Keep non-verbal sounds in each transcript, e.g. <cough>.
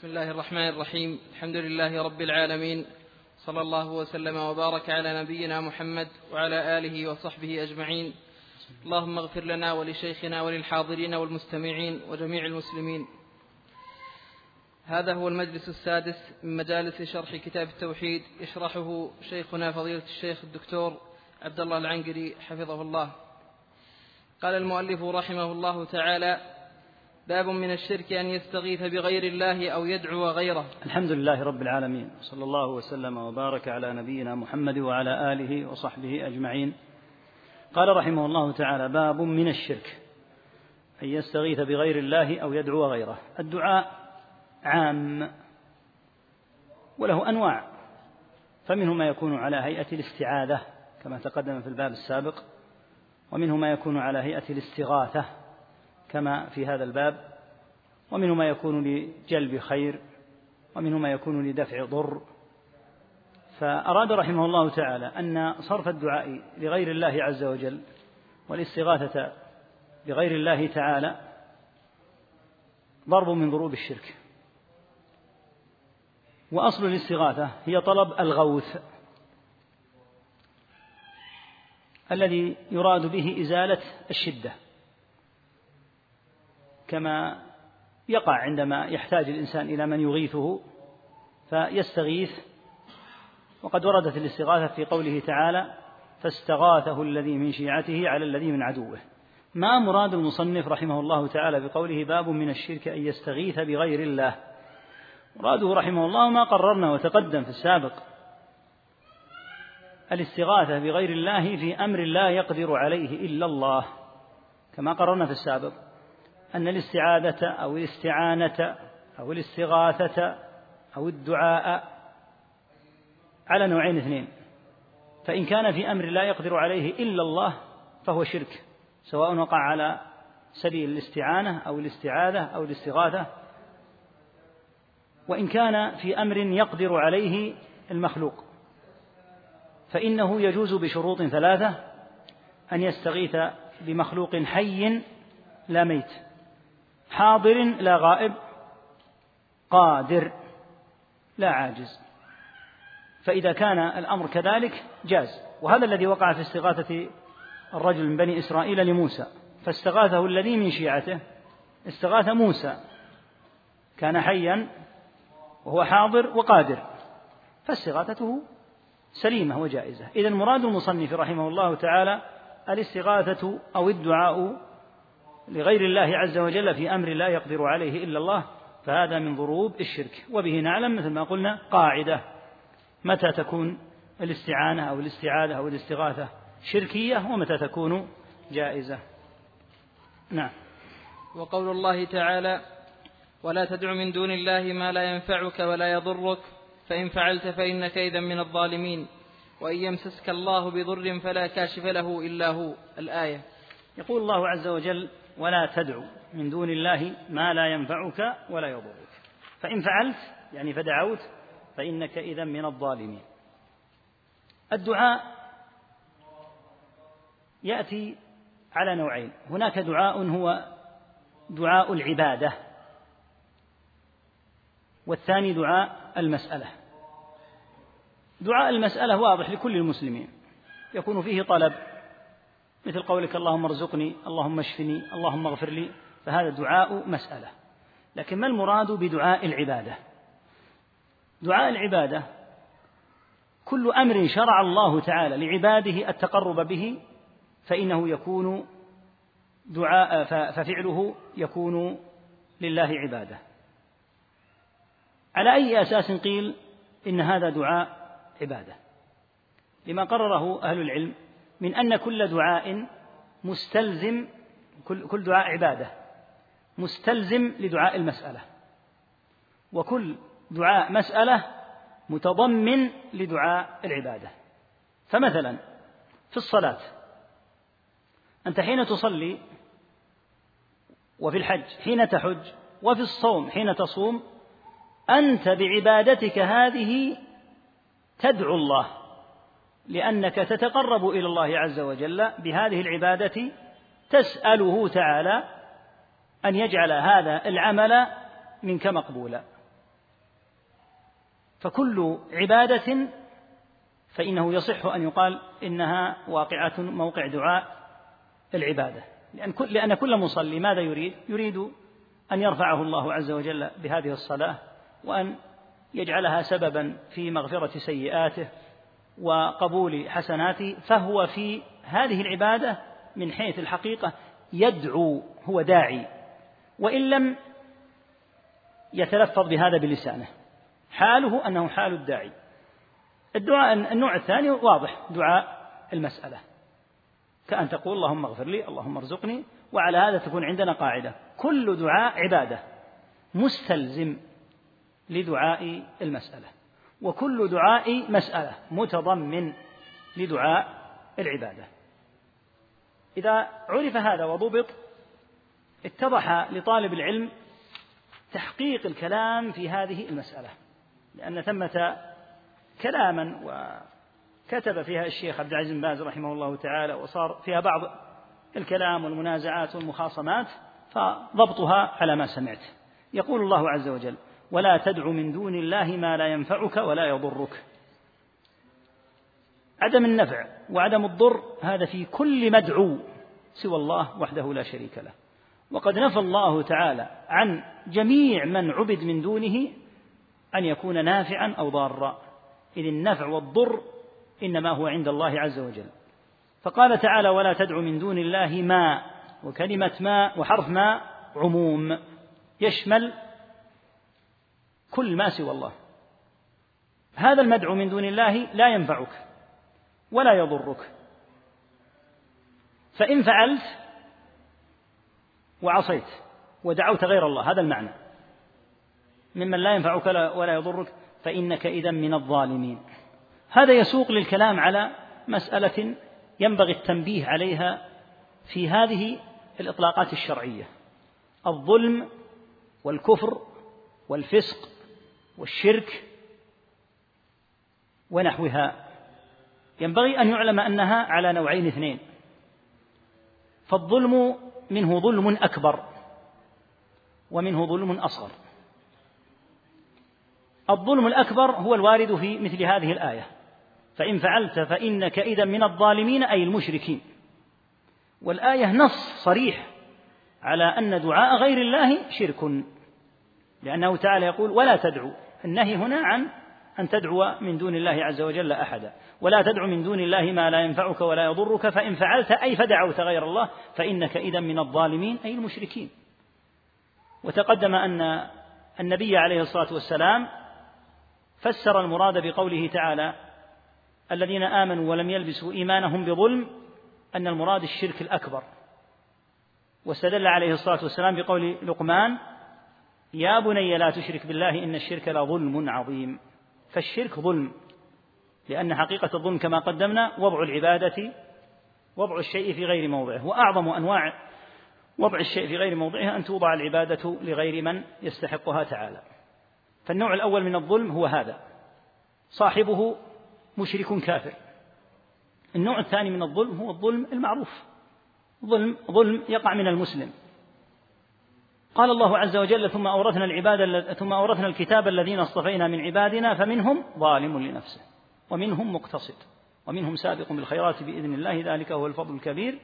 بسم الله الرحمن الرحيم. الحمد لله رب العالمين. صلى الله وسلم وبارك على نبينا محمد وعلى آله وصحبه أجمعين. اللهم اغفر لنا ولشيخنا وللحاضرين والمستمعين وجميع المسلمين. هذا هو المجلس السادس من مجالس شرح كتاب التوحيد يشرحه شيخنا فضيلة الشيخ الدكتور عبد الله العنقري حفظه الله. قال المؤلف رحمه الله تعالى باب من الشرك أن يستغيث بغير الله أو يدعو غيره. الحمد لله رب العالمين صلى الله وسلم وبارك على نبينا محمد وعلى آله وصحبه أجمعين. قال رحمه الله تعالى باب من الشرك أن يستغيث بغير الله أو يدعو غيره. الدعاء عام وله أنواع فمنه ما يكون على هيئة الاستعاذة كما تقدم في الباب السابق ومنه ما يكون على هيئة الاستغاثة كما في هذا الباب ومنه ما يكون لجلب خير ومنه ما يكون لدفع ضر. فأراد رحمه الله تعالى أن صرف الدعاء لغير الله عز وجل والاستغاثة بغير الله تعالى ضرب من ضروب الشرك. وأصل الاستغاثة هي طلب الغوث الذي يراد به إزالة الشدة. كما يقع عندما يحتاج الإنسان إلى من يغيثه فيستغيث. وقد وردت الاستغاثة في قوله تعالى فاستغاثه الذي من شيعته على الذي من عدوه ما مراد المصنف رحمه الله تعالى بقوله باب من الشرك أن يستغيث بغير الله مراده رحمه الله ما قررنا وتقدم في السابق. الاستغاثة بغير الله في أمر لا يقدر عليه إلا الله كما قررنا في السابق. أن الاستعاذة أو الاستعانة أو الاستغاثة أو الدعاء على نوعين اثنين. فإن كان في أمر لا يقدر عليه إلا الله فهو شرك سواء وقع على سبيل الاستعانة أو الاستعاذة أو الاستغاثة. وإن كان في أمر يقدر عليه المخلوق فإنه يجوز بشروط ثلاثة أن يستغيث بمخلوق حي لا ميت. حاضر لا غائب قادر لا عاجز. فإذا كان الأمر كذلك جاز. وهذا الذي وقع في استغاثة الرجل من بني إسرائيل لموسى. فاستغاثه الذي من شيعته استغاث موسى. كان حيا وهو حاضر وقادر. فاستغاثته سليمة وجائزة. إذا مراد المصنف رحمه الله تعالى الاستغاثة أو الدعاء لغير الله عز وجل في أمر لا يقدر عليه إلا الله فهذا من ضروب الشرك. وبه نعلم مثل ما قلنا قاعدة. متى تكون الاستعانة أو الاستعاذة أو الاستغاثة شركية ومتى تكون جائزة؟ نعم. وقول الله تعالى ولا تدع من دون الله ما لا ينفعك ولا يضرك فإن فعلت فإنك إذا من الظالمين وإن يمسسك الله بضر فلا كاشف له إلا هو. الآية. يقول الله عز وجل ولا تدع من دون الله ما لا ينفعك ولا يضرك. فإن فعلت يعني فدعوت فإنك إذا من الظالمين. الدعاء يأتي على نوعين. هناك دعاء هو دعاء العبادة والثاني دعاء المسألة. دعاء المسألة واضح لكل المسلمين. يكون فيه طلب مثل قولك اللهم ارزقني اللهم اشفني اللهم اغفر لي فهذا دعاء مسألة. لكن ما المراد بدعاء العبادة؟ دعاء العبادة كل أمر شرع الله تعالى لعباده التقرب به فإنه يكون دعاء ففعله يكون لله عبادة. على أي أساس قيل إن هذا دعاء عبادة؟ لما قرره أهل العلم من أن كل دعاء مستلزم كل, دعاء عبادة مستلزم لدعاء المسألة. وكل دعاء مسألة متضمن لدعاء العبادة. فمثلا في الصلاة أنت حين تصلي وفي الحج حين تحج وفي الصوم حين تصوم أنت بعبادتك هذه تدعو الله. لأنك تتقرب إلى الله عز وجل بهذه العبادة تسأله تعالى أن يجعل هذا العمل منك مقبولا فكل عبادة فإنه يصح أن يقال إنها واقعة موقع دعاء العبادة لأن كل, لأن كل مصلي ماذا يريد؟ يريد أن يرفعه الله عز وجل بهذه الصلاة وأن يجعلها سببا في مغفرة سيئاته وقبول حسناته فهو في هذه العبادة من حيث الحقيقة يدعو هو داعي. وإن لم يتلفظ بهذا بلسانه حاله أنه حال الداعي. الدعاء النوع الثاني واضح دعاء المسألة. كأن تقول اللهم اغفر لي اللهم ارزقني وعلى هذا تكون عندنا قاعدة. كل دعاء عبادة مستلزم لدعاء المسألة. وكل دعاء مسألة متضمن لدعاء العبادة. إذا عرف هذا وضبط اتضح لطالب العلم تحقيق الكلام في هذه المسألة. لأن ثمة كلاما وكتب فيها الشيخ عبد العزيز بن باز رحمه الله تعالى وصار فيها بعض الكلام والمنازعات والمخاصمات فضبطها على ما سمعت. يقول الله عز وجل ولا تدع من دون الله ما لا ينفعك ولا يضرك. عدم النفع وعدم الضر هذا في كل مدعو سوى الله وحده لا شريك له. وقد نفى الله تعالى عن جميع من عبد من دونه أن يكون نافعا أو ضارا. إذ النفع والضر إنما هو عند الله عز وجل. فقال تعالى ولا تدع من دون الله ما وكلمة ما وحرف ما عموم. يشمل كل ما سوى الله. هذا المدعو من دون الله لا ينفعك ولا يضرك. فإن فعلت وعصيت ودعوت غير الله هذا المعنى. ممن لا ينفعك ولا يضرك فإنك إذا من الظالمين. هذا يسوق للكلام على مسألة ينبغي التنبيه عليها في هذه الإطلاقات الشرعية. الظلم والكفر والفسق والشرك ونحوها. ينبغي أن يعلم أنها على نوعين اثنين. فالظلم منه ظلم أكبر ومنه ظلم أصغر. الظلم الأكبر هو الوارد في مثل هذه الآية. فإن فعلت فإنك إذا من الظالمين أي المشركين. والآية نص صريح على أن دعاء غير الله شرك. لأنه تعالى يقول ولا تدعو. النهي هنا عن أن تدعو من دون الله عز وجل أحدا. ولا تدع من دون الله ما لا ينفعك ولا يضرك فإن فعلت أي فدعوت غير الله فإنك إذا من الظالمين أي المشركين. وتقدم أن النبي عليه الصلاة والسلام فسر المراد بقوله تعالى الذين آمنوا ولم يلبسوا إيمانهم بظلم أن المراد الشرك الأكبر. واستدل عليه الصلاة والسلام بقول لقمان يا بني لا تشرك بالله إن الشرك لظلم عظيم. فالشرك ظلم لأن حقيقة الظلم كما قدمنا وضع العبادة وضع الشيء في غير موضعه. وأعظم أنواع وضع الشيء في غير موضعه أن توضع العبادة لغير من يستحقها تعالى. فالنوع الأول من الظلم هو هذا. صاحبه مشرك كافر. النوع الثاني من الظلم هو الظلم المعروف. ظلم ظلم يقع من المسلم. قال الله عز وجل ثم أورثنا العباد ثم أورثنا الكتاب الذين اصطفينا من عبادنا فمنهم ظالم لنفسه ومنهم مقتصد ومنهم سابق بالخيرات بإذن الله ذلك هو الفضل الكبير.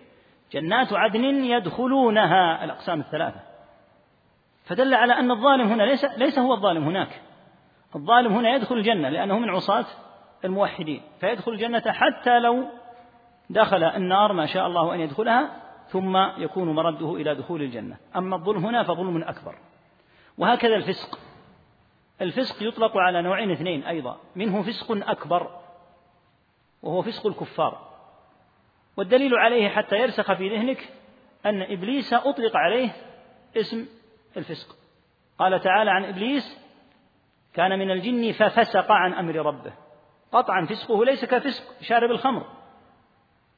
جنات عدن يدخلونها الأقسام الثلاثة. فدل على أن الظالم هنا ليس ليس هو الظالم هناك. الظالم هنا يدخل الجنة لأنه من عصاة الموحدين فيدخل الجنة حتى لو دخل النار ما شاء الله أن يدخلها ثم يكون مرده إلى دخول الجنة. أما الظلم هنا فظلم أكبر. وهكذا الفسق. الفسق يطلق على نوعين اثنين أيضا. منه فسق أكبر وهو فسق الكفار. والدليل عليه حتى يرسخ في ذهنك أن إبليس أطلق عليه اسم الفسق. قال تعالى عن إبليس كان من الجن ففسق عن أمر ربه. قطعا فسقه ليس كفسق شارب الخمر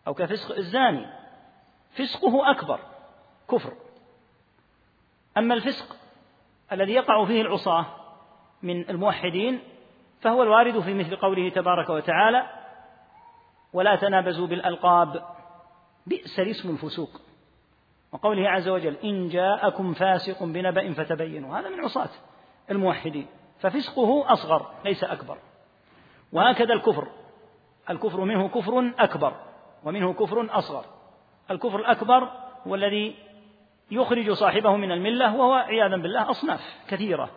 أو كفسق الزاني. فسقه أكبر كفر. أما الفسق الذي يقع فيه العصاة من الموحدين فهو الوارد في مثل قوله تبارك وتعالى ولا تنابزوا بالألقاب بئس الاسم الفسوق. وقوله عز وجل إن جاءكم فاسق بنبأ فتبينوا. هذا من عصاة الموحدين. ففسقه أصغر ليس أكبر. وهكذا الكفر. الكفر منه كفر أكبر ومنه كفر أصغر. الكفر الأكبر هو الذي يخرج صاحبه من الملة وهو عياذا بالله أصناف كثيرة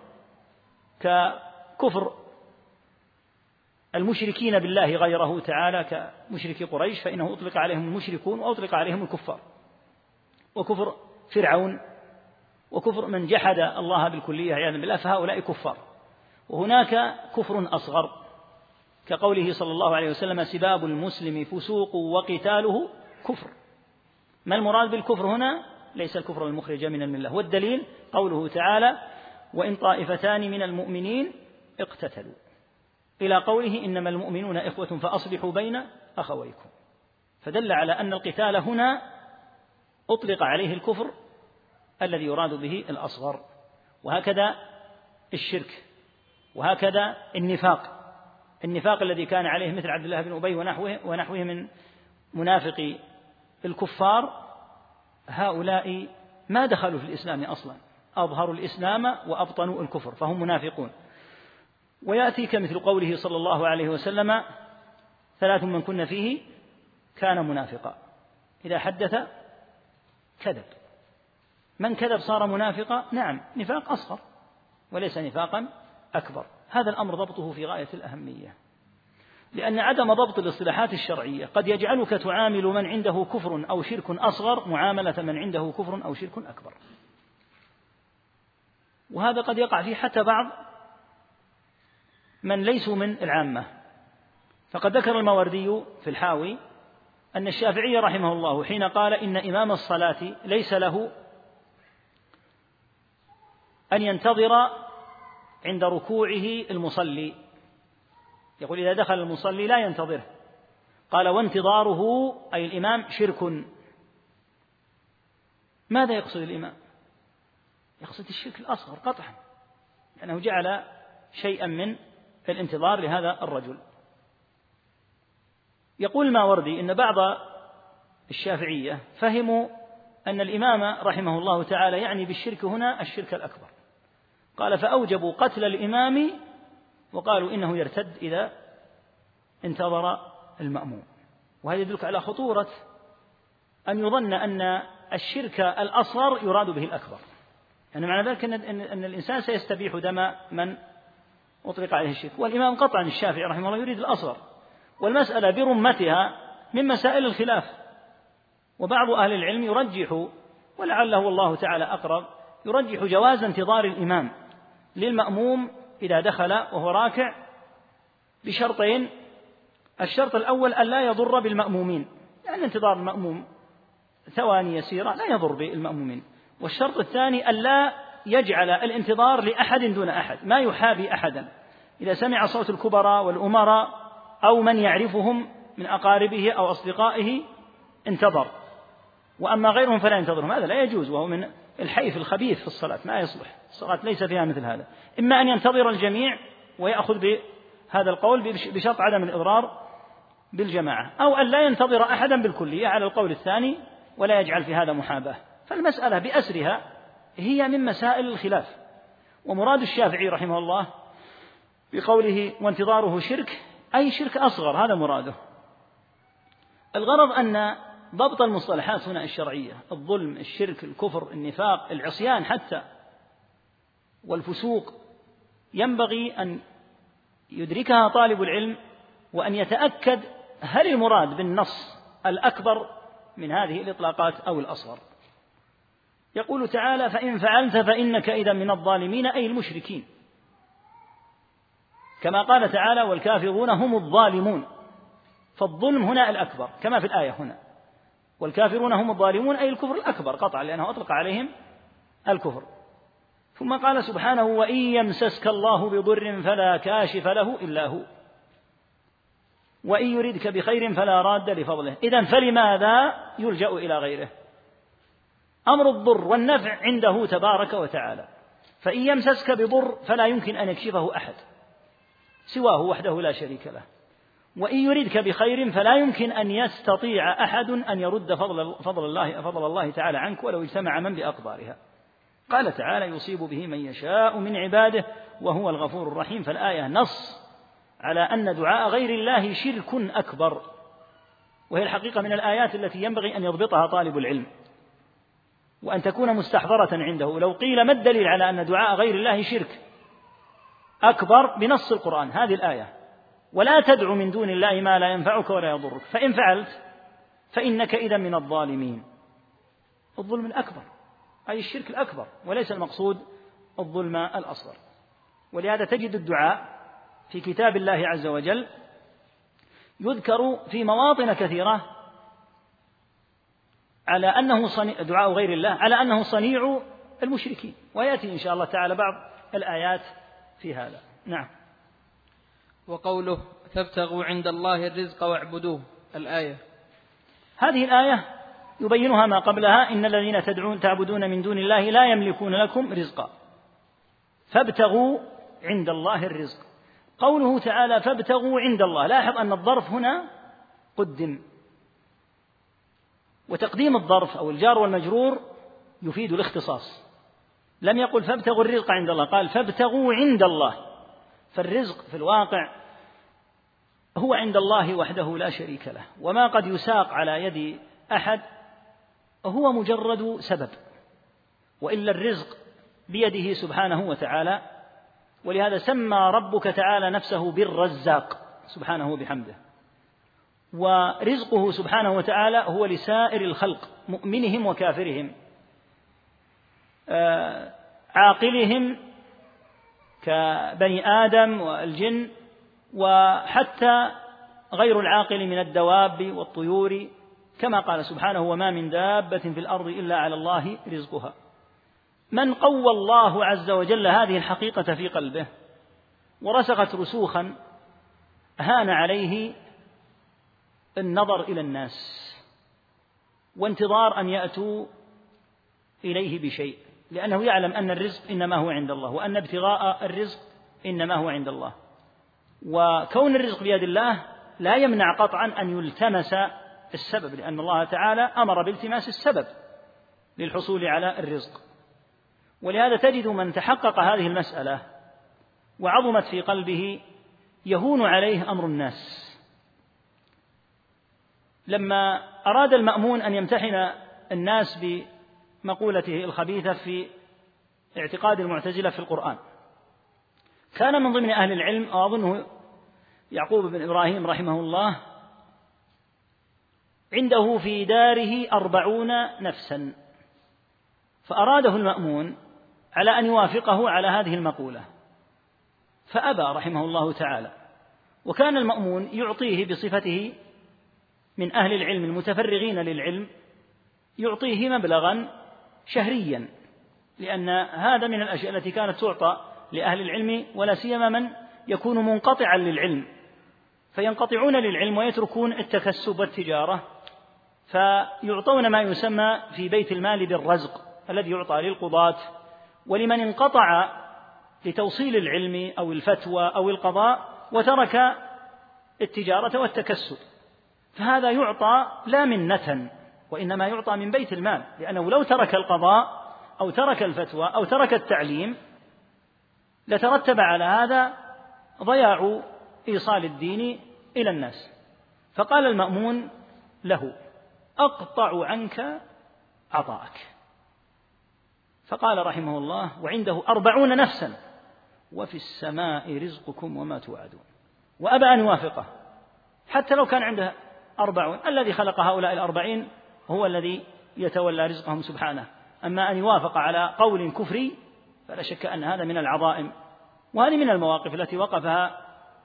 ككفر المشركين بالله غيره تعالى كمشركي قريش فإنه أطلق عليهم المشركون وأطلق عليهم الكفار وكفر فرعون وكفر من جحد الله بالكلية عياذا بالله فهؤلاء كفار وهناك كفر أصغر كقوله صلى الله عليه وسلم سباب المسلم فسوق وقتاله كفر ما المراد بالكفر هنا؟ ليس الكفر المخرج من الملة. والدليل قوله تعالى وإن طائفتان من المؤمنين اقتتلوا إلى قوله إنما المؤمنون إخوة فأصلحوا بين أخويكم فدل على أن القتال هنا أطلق عليه الكفر الذي يراد به الأصغر. وهكذا الشرك وهكذا النفاق. النفاق الذي كان عليه مثل عبد الله بن أبي ونحوه, ونحوه من منافق الكفار هؤلاء ما دخلوا في الإسلام أصلا. أظهروا الإسلام وأبطنوا الكفر فهم منافقون. ويأتي كمثل قوله صلى الله عليه وسلم ثلاث من كن فيه كان منافقا. إذا حدث كذب. من كذب صار منافقا؟ نعم نفاق أصغر وليس نفاقا أكبر. هذا الأمر ضبطه في غاية الأهمية. لأن عدم ضبط الاصطلاحات الشرعية. قد يجعلك تعامل من عنده كفر أو شرك أصغر معاملة من عنده كفر أو شرك أكبر. وهذا قد يقع فيه حتى بعض من ليسوا من العامة. فقد ذكر الماوردي في الحاوي أن الشافعي رحمه الله حين قال إن إمام الصلاة ليس له أن ينتظر عند ركوعه المصلي. يقول إذا دخل المصلي لا ينتظره قال وانتظاره أي الإمام شرك. ماذا يقصد الإمام؟ يقصد الشرك الأصغر قطعا لأنه جعل شيئا من الانتظار لهذا الرجل. يقول الماوردي إن بعض الشافعية فهموا أن الإمام رحمه الله تعالى يعني بالشرك هنا الشرك الأكبر. قال فأوجبوا قتل الإمام وقالوا إنه يرتد إذا انتظر المأموم. وهذا يدلك على خطورة أن يظن أن الشرك الأصغر يراد به الأكبر. يعني معنى ذلك أن, أن الإنسان سيستبيح دم من أطلق عليه الشرك. والإمام قطعا الشافعي رحمه الله يريد الأصغر. والمسألة برمتها من مسائل الخلاف. وبعض أهل العلم يرجح ولعله الله تعالى أقرب يرجح جواز انتظار الإمام للمأموم إذا دخل وهو راكع بشرطين. الشرط الأول أن لا يضر بالمأمومين لأن انتظار المأموم ثواني يسيرة لا يضر بالمأمومين. والشرط الثاني أن لا يجعل الانتظار لأحد دون أحد ما يحابي أحدا. إذا سمع صوت الكبراء والأمراء أو من يعرفهم من أقاربه أو أصدقائه انتظر. وأما غيرهم فلا ينتظرهم هذا لا يجوز وهو من الحيف الخبيث في الصلاة ما يصلح. الصلاة ليس فيها مثل هذا. إما أن ينتظر الجميع ويأخذ بهذا القول بشرط عدم الإضرار بالجماعة أو أن لا ينتظر أحدا بالكلية على القول الثاني ولا يجعل في هذا محاباة. فالمسألة بأسرها هي من مسائل الخلاف. ومراد الشافعي رحمه الله بقوله وانتظاره شرك أي شرك أصغر هذا مراده. الغرض أن ضبط المصطلحات هنا الشرعية الظلم الشرك الكفر النفاق العصيان حتى والفسوق. ينبغي أن يدركها طالب العلم وأن يتأكد هل المراد بالنص الأكبر من هذه الإطلاقات أو الأصغر. يقول تعالى فإن فعلت فإنك إذا من الظالمين أي المشركين. كما قال تعالى والكافرون هم الظالمون. فالظلم هنا الأكبر كما في الآية هنا. والكافرون هم الظالمون أي الكفر الأكبر قطعا لأنه أطلق عليهم الكفر. ثم قال سبحانه وإن يمسسك الله بضر فلا كاشف له إلا هو. وإن يردك بخير فلا راد لفضله. إذا فلماذا يلجأ إلى غيره؟ أمر الضر والنفع عنده تبارك وتعالى. فإن يمسسك بضر فلا يمكن أن يكشفه أحد. سواه وحده لا شريك له. وإن يردك بخير فلا يمكن أن يستطيع أحد أن يرد فضل, فضل الله فضل الله تعالى عنك ولو اجتمع من بأقدارها. قال تعالى يصيب به من يشاء من عباده وهو الغفور الرحيم. فالآية نص على أن دعاء غير الله شرك أكبر. وهي الحقيقة من الآيات التي ينبغي أن يضبطها طالب العلم. وأن تكون مستحضرة عنده. لو قيل ما الدليل على أن دعاء غير الله شرك أكبر بنص القرآن. هذه الآية. ولا تدع من دون الله ما لا ينفعك ولا يضرك. فإن فعلت فإنك إذا من الظالمين. الظلم الأكبر أي الشرك الأكبر وليس المقصود الظلم الأصغر. ولهذا تجد الدعاء في كتاب الله عز وجل يذكر في مواطن كثيرة على أنه صنيع دعاء غير الله على أنه صنيع المشركين. ويأتي إن شاء الله تعالى بعض الآيات في هذا. نعم. وقوله فابتغوا عند الله الرزق واعبدوه الآية. هذه الآية يبينها ما قبلها إن الذين تدعون تعبدون من دون الله لا يملكون لكم رزقا. فابتغوا عند الله الرزق. قوله تعالى فابتغوا عند الله لاحظ أن الظرف هنا قدم. وتقديم الظرف أو الجار والمجرور يفيد الاختصاص. لم يقل فابتغوا الرزق عند الله قال فابتغوا عند الله فالرزق في الواقع هو عند الله وحده لا شريك له وما قد يساق على يد أحد هو مجرد سبب وإلا الرزق بيده سبحانه وتعالى ولهذا سمى ربك تعالى نفسه بالرزاق سبحانه وبحمده ورزقه سبحانه وتعالى هو لسائر الخلق مؤمنهم وكافرهم آه، عاقلهم كبني آدم والجن وحتى غير العاقل من الدواب والطيور كما قال سبحانه وما من دابة في الأرض إلا على الله رزقها. من قوى الله عز وجل هذه الحقيقة في قلبه ورسخت رسوخا هان عليه النظر إلى الناس وانتظار أن يأتوا إليه بشيء لأنه يعلم أن الرزق إنما هو عند الله وأن ابتغاء الرزق إنما هو عند الله. وكون الرزق بيد الله لا يمنع قطعا أن يلتمس السبب لأن الله تعالى أمر بالتماس السبب للحصول على الرزق. ولهذا تجد من تحقق هذه المسألة وعظمت في قلبه يهون عليه أمر الناس. لما أراد المأمون أن يمتحن الناس بمقولته الخبيثة في اعتقاد المعتزلة في القرآن كان من ضمن أهل العلم وأظنه يعقوب بن إبراهيم رحمه الله عنده في داره أربعون نفسا. فأراده المأمون على أن يوافقه على هذه المقولة. فأبى رحمه الله تعالى. وكان المأمون يعطيه بصفته من أهل العلم المتفرغين للعلم يعطيه مبلغا شهريا لأن هذا من الأشياء التي كانت تعطى لأهل العلم ولا سيما من يكون منقطعا للعلم. فينقطعون للعلم ويتركون التكسب والتجارة فيعطون ما يسمى في بيت المال بالرزق الذي يعطى للقضاة. ولمن انقطع لتوصيل العلم أو الفتوى أو القضاء وترك التجارة والتكسب. فهذا يعطى لا منة وإنما يعطى من بيت المال لأنه لو ترك القضاء أو ترك الفتوى أو ترك التعليم لترتب على هذا ضياع إيصال الدين إلى الناس. فقال المأمون له أقطع عنك عطاءك. فقال رحمه الله وعنده أربعون نفسا. وفي السماء رزقكم وما توعدون. وأبى أن يوافقه. حتى لو كان عنده أربعون الذي خلق هؤلاء الأربعين هو الذي يتولى رزقهم سبحانه. أما أن يوافق على قول كفري فلا شك أن هذا من العظائم وهذه من المواقف التي وقفها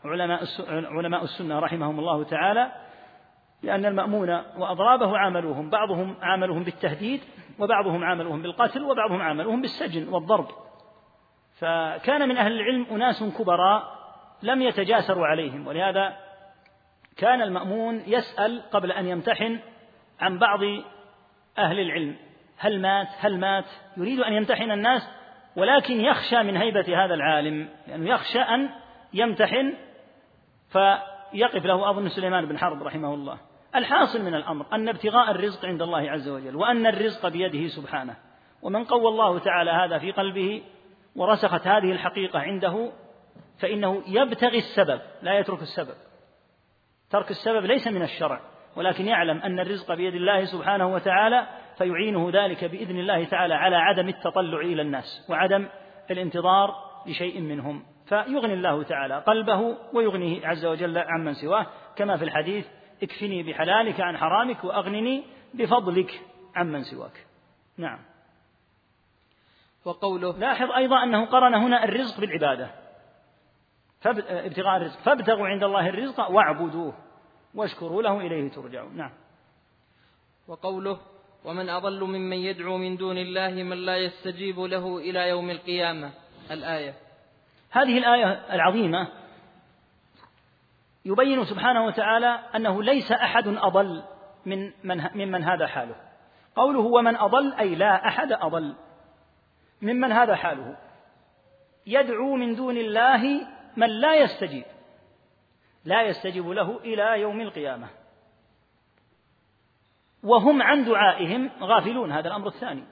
علماء علماء السنة رحمهم الله تعالى لأن المأمون وأضرابه عاملوهم بعضهم عاملوهم بالتهديد وبعضهم عاملوهم بالقتل وبعضهم عاملوهم بالسجن والضرب. فكان من أهل العلم أناس كبراء لم يتجاسروا عليهم ولهذا كان المأمون يسأل قبل أن يمتحن عن بعض أهل العلم. هل مات؟ هل مات؟ يريد أن يمتحن الناس ولكن يخشى من هيبة هذا العالم لأنه يخشى أن يمتحن فيقف له أظن سليمان بن حرب رحمه الله. الحاصل من الأمر أن ابتغاء الرزق عند الله عز وجل وأن الرزق بيده سبحانه. ومن قوى الله تعالى هذا في قلبه ورسخت هذه الحقيقة عنده فإنه يبتغي السبب لا يترك السبب. ترك السبب ليس من الشرع ولكن يعلم أن الرزق بيد الله سبحانه وتعالى فيعينه ذلك بإذن الله تعالى على عدم التطلع إلى الناس وعدم الانتظار لشيء منهم. فيغني الله تعالى قلبه ويغنيه عز وجل عمن سواه. كما في الحديث اكفني بحلالك عن حرامك وأغنني بفضلك عمن سواك. نعم. وقوله لاحظ أيضا أنه قرن هنا الرزق بالعبادة. ابتغاء الرزق. فابتغوا عند الله الرزق واعبدوه واشكروا له إليه ترجعون. نعم. وقوله ومن أضل ممن يدعو من دون الله من لا يستجيب له إلى يوم القيامة. الآية. هذه الآية العظيمة يبين سبحانه وتعالى أنه ليس أحد أضل من من ممن هذا حاله. قوله ومن أضل أي لا أحد أضل. ممن هذا حاله. يدعو من دون الله من لا يستجيب. لا يستجيب له إلى يوم القيامة. وهم عن دعائهم غافلون هذا الأمر الثاني.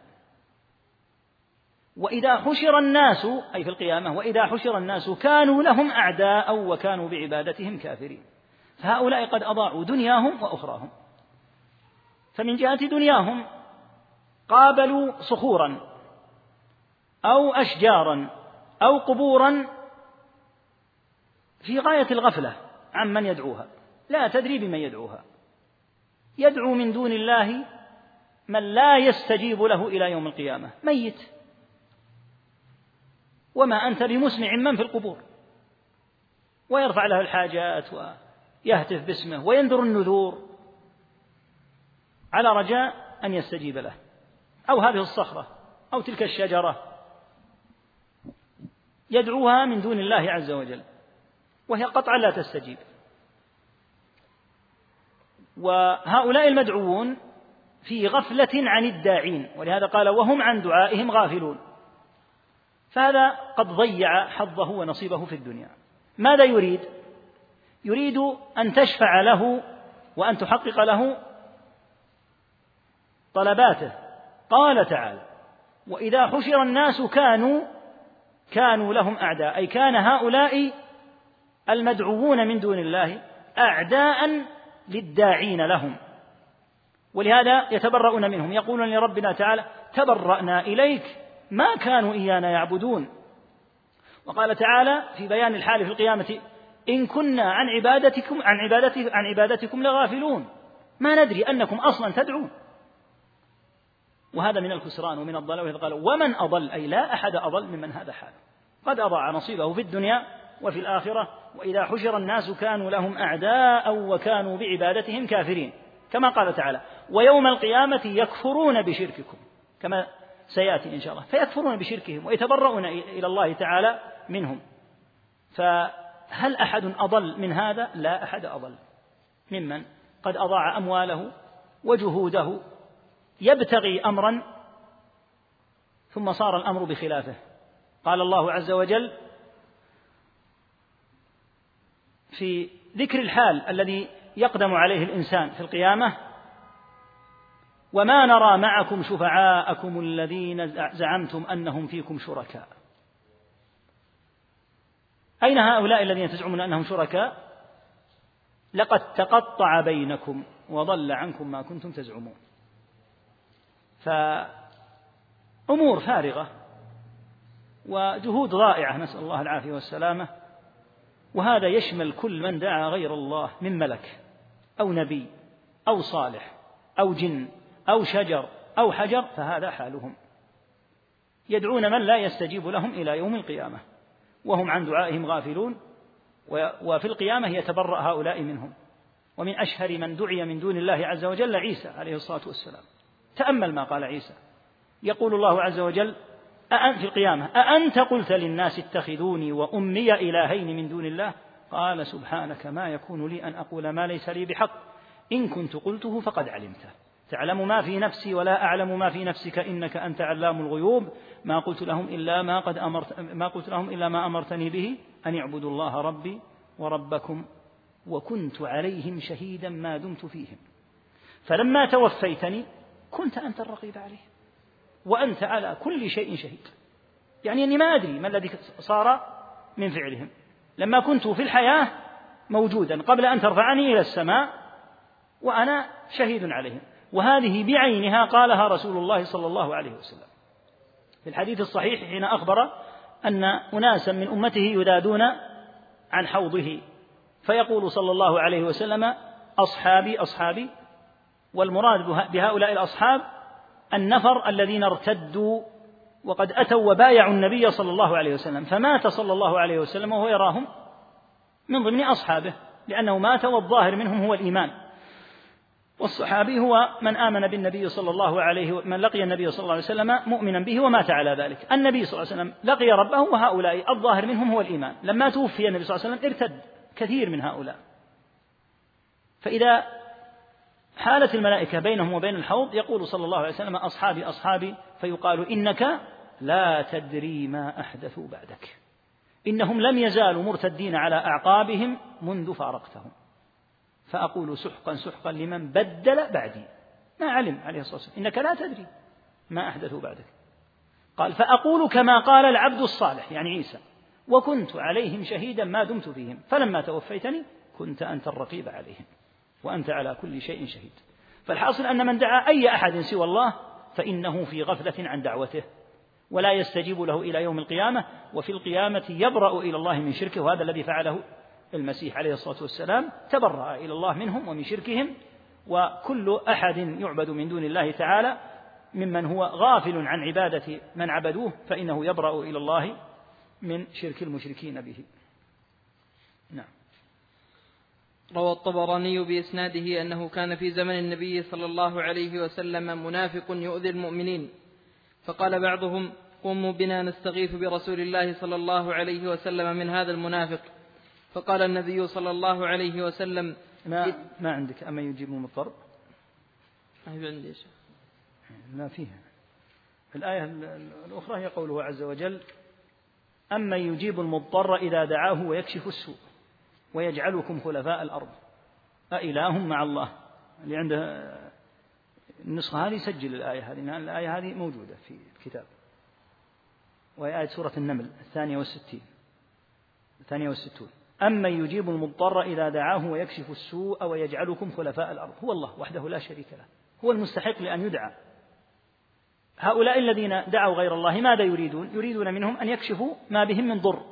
وإذا حشر الناس أي في القيامة وإذا حشر الناس كانوا لهم أعداء وكانوا بعبادتهم كافرين. فهؤلاء قد أضاعوا دنياهم وأخراهم. فمن جهة دنياهم قابلوا صخورا أو أشجارا أو قبورا في غاية الغفلة عمن يدعوها. لا تدري بمن يدعوها. يدعو من دون الله من لا يستجيب له إلى يوم القيامة. ميت. وما أنت بمسمع من في القبور. ويرفع له الحاجات ويهتف باسمه وينذر النذور على رجاء أن يستجيب له. أو هذه الصخرة أو تلك الشجرة. يدعوها من دون الله عز وجل. وهي قطعا لا تستجيب. وهؤلاء المدعوون في غفلة عن الداعين ولهذا قال وهم عن دعائهم غافلون. فهذا قد ضيع حظه ونصيبه في الدنيا. ماذا يريد؟ يريد أن تشفع له وأن تحقق له طلباته. قال تعالى وإذا حشر الناس كانوا كانوا لهم أعداء. أي كان هؤلاء المدعوون من دون الله اعداء للداعين لهم. ولهذا يتبرؤون منهم. يقولون لربنا تعالى تبرأنا إليك ما كانوا إيانا يعبدون. وقال تعالى في بيان الحال في القيامة إن كنا عن عبادتكم عن عبادتكم عن عبادتكم لغافلون. ما ندري أنكم أصلا تدعون. وهذا من الخسران ومن الضلال. قالوا ومن أضل؟ أي لا أحد أضل ممن هذا حاله. قد أضاع نصيبه في الدنيا وفي الآخرة وإذا حشر الناس كانوا لهم أعداء وكانوا بعبادتهم كافرين كما قال تعالى ويوم القيامة يكفرون بشرككم كما سيأتي إن شاء الله فيكفرون بشركهم ويتبرؤون إلى الله تعالى منهم. فهل أحد أضل من هذا؟ لا أحد أضل. ممن؟ قد أضاع أمواله وجهوده يبتغي امرا ثم صار الأمر بخلافه. قال الله عز وجل في ذكر الحال الذي يقدم عليه الإنسان في القيامة وما نرى معكم شفعاءكم الذين زعمتم أنهم فيكم شركاء. أين هؤلاء الذين تزعمون أنهم شركاء؟ لقد تقطع بينكم وضل عنكم ما كنتم تزعمون. فأمور فارغة وجهود ضائعه نسأل الله العافية والسلامة. وهذا يشمل كل من دعا غير الله من ملك أو نبي أو صالح أو جن أو شجر أو حجر فهذا حالهم. يدعون من لا يستجيب لهم إلى يوم القيامة وهم عن دعائهم غافلون وفي القيامة يتبرأ هؤلاء منهم. ومن أشهر من دعي من دون الله عز وجل عيسى عليه الصلاة والسلام. تأمل ما قال عيسى. يقول الله عز وجل أأنت في القيامة؟ أأنت قلت للناس اتخذوني وأمي إلهين من دون الله؟ قال سبحانك ما يكون لي أن أقول ما ليس لي بحق. إن كنت قلته فقد علمته تعلم ما في نفسي ولا أعلم ما في نفسك إنك أنت علام الغيوب. ما قلت لهم إلا ما قد أمرت ما قلت لهم إلا ما أمرتني به أن اعبدوا الله ربي وربكم وكنت عليهم شهيدا ما دمت فيهم. فلما توفيتني كنت أنت الرقيب عليهم. وأنت على كل شيء شهيد. يعني أني ما أدري ما الذي صار من فعلهم. لما كنت في الحياة موجودا قبل أن ترفعني إلى السماء وأنا شهيد عليهم. وهذه بعينها قالها رسول الله صلى الله عليه وسلم. في الحديث الصحيح حين أخبر أن أناسا من أمته يذادون عن حوضه. فيقول صلى الله عليه وسلم أصحابي أصحابي والمراد بهؤلاء الأصحاب النفر الذين ارتدوا وقد أتوا وبايعوا النبي صلى الله عليه وسلم فمات صلى الله عليه وسلم وهو يراهم من ضمن أصحابه لأنه مات والظاهر منهم هو الإيمان. والصحابي هو من آمن بالنبي صلى الله عليه من لقي النبي صلى الله عليه وسلم مؤمنا به ومات على ذلك. النبي صلى الله عليه وسلم لقي ربه وهؤلاء الظاهر منهم هو الإيمان. لما توفي النبي صلى الله عليه وسلم ارتد كثير من هؤلاء. فإذا حالت الملائكة بينهم وبين الحوض يقول صلى الله عليه وسلم أصحابي أصحابي فيقال إنك لا تدري ما أحدثوا بعدك. إنهم لم يزالوا مرتدين على أعقابهم منذ فارقتهم. فأقول سحقا سحقا لمن بدل بعدي. ما علم عليه الصلاة والسلام. إنك لا تدري ما أحدثوا بعدك. قال فأقول كما قال العبد الصالح يعني عيسى وكنت عليهم شهيدا ما دمت فيهم فلما توفيتني كنت أنت الرقيب عليهم. وأنت على كل شيء شهيد. فالحاصل أن من دعا أي أحد سوى الله فإنه في غفلة عن دعوته ولا يستجيب له إلى يوم القيامة وفي القيامة يبرأ إلى الله من شركه وهذا الذي فعله المسيح عليه الصلاة والسلام تبرأ إلى الله منهم ومن شركهم وكل أحد يعبد من دون الله تعالى ممن هو غافل عن عبادة من عبدوه فإنه يبرأ إلى الله من شرك المشركين به نعم روى الطبراني بإسناده أنه كان في زمن النبي صلى الله عليه وسلم منافق يؤذي المؤمنين. فقال بعضهم قوموا بنا نستغيث برسول الله صلى الله عليه وسلم من هذا المنافق. فقال النبي صلى الله عليه وسلم ما, ما عندك؟ أما يجيب مضطر ما عندي يا ما فيها. الآية الأخرى هي قوله عز وجل أما يجيب المضطر إذا دعاه ويكشف السوء. ويجعلكم خلفاء الأرض. أإله مع الله. اللي عنده النسخة هذه سجل الآية هذه الآية هذه موجودة في الكتاب. وهي آية سورة النمل الثانية والستين. الثانية والستون. أما يجيب المضطر إذا دعاه ويكشف السوء ويجعلكم خلفاء الأرض. هو الله وحده لا شريك له. هو المستحق لأن يدعى. هؤلاء الذين دعوا غير الله ماذا يريدون؟ يريدون منهم أن يكشفوا ما بهم من ضر.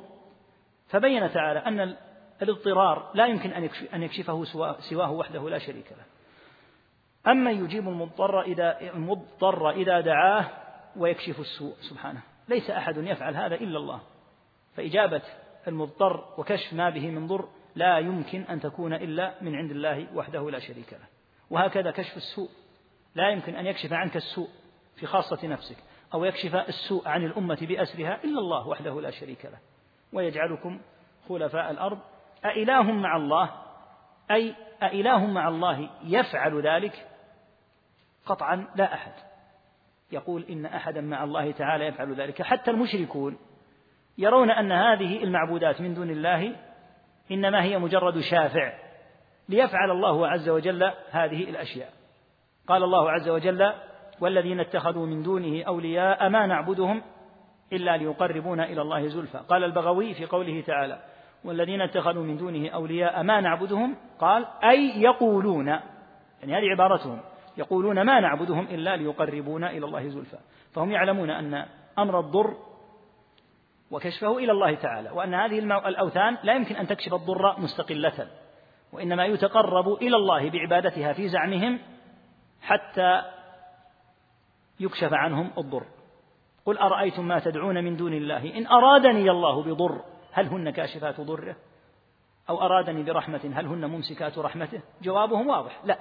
فبين تعالى أن الاضطرار لا يمكن أن يكشفه سواه وحده لا شريك له. أما يجيب المضطر إذا المضطر إذا دعاه ويكشف السوء سبحانه. ليس أحد يفعل هذا إلا الله. فإجابة المضطر وكشف ما به من ضر لا يمكن أن تكون إلا من عند الله وحده لا شريك له. وهكذا كشف السوء. لا يمكن أن يكشف عنك السوء في خاصة نفسك أو يكشف السوء عن الأمة بأسرها إلا الله وحده لا شريك له. ويجعلكم خلفاء الأرض أإله مع الله؟ أي أإله مع الله يفعل ذلك؟ قطعا لا أحد. يقول إن أحدا مع الله تعالى يفعل ذلك. حتى المشركون يرون أن هذه المعبودات من دون الله إنما هي مجرد شافع ليفعل الله عز وجل هذه الأشياء. قال الله عز وجل والذين اتخذوا من دونه أولياء ما نعبدهم إلا ليقربونا إلى الله زلفى قال البغوي في قوله تعالى والذين اتخذوا من دونه أولياء ما نعبدهم؟ قال أي يقولون يعني هذه عبارتهم يقولون ما نعبدهم إلا ليقربونا إلى الله زلفى. فهم يعلمون أن أمر الضر وكشفه إلى الله تعالى وأن هذه الأوثان لا يمكن أن تكشف الضر مستقلة وإنما يتقرب إلى الله بعبادتها في زعمهم حتى يكشف عنهم الضر. قل أرأيتم ما تدعون من دون الله؟ إن أرادني الله بضر هل هن كاشفات ضره؟ أو أرادني برحمة هل هن ممسكات رحمته؟ جوابهم واضح لا.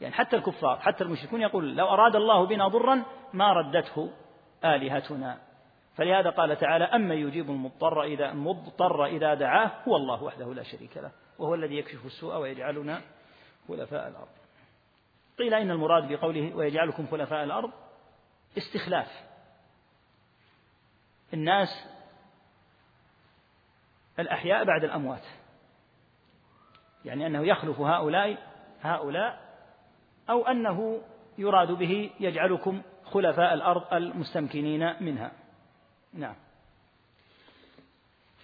يعني حتى الكفار حتى المشركون يقول لو أراد الله بنا ضرا ما ردته آلهتنا. فلهذا قال تعالى أما يجيب المضطر إذا مضطر إذا دعاه هو الله وحده لا شريك له وهو الذي يكشف السوء ويجعلنا خلفاء الأرض. قيل إن المراد بقوله ويجعلكم خلفاء الأرض استخلاف. الناس الأحياء بعد الأموات. يعني أنه يخلف هؤلاء هؤلاء أو أنه يراد به يجعلكم خلفاء الأرض المستمكنين منها. نعم.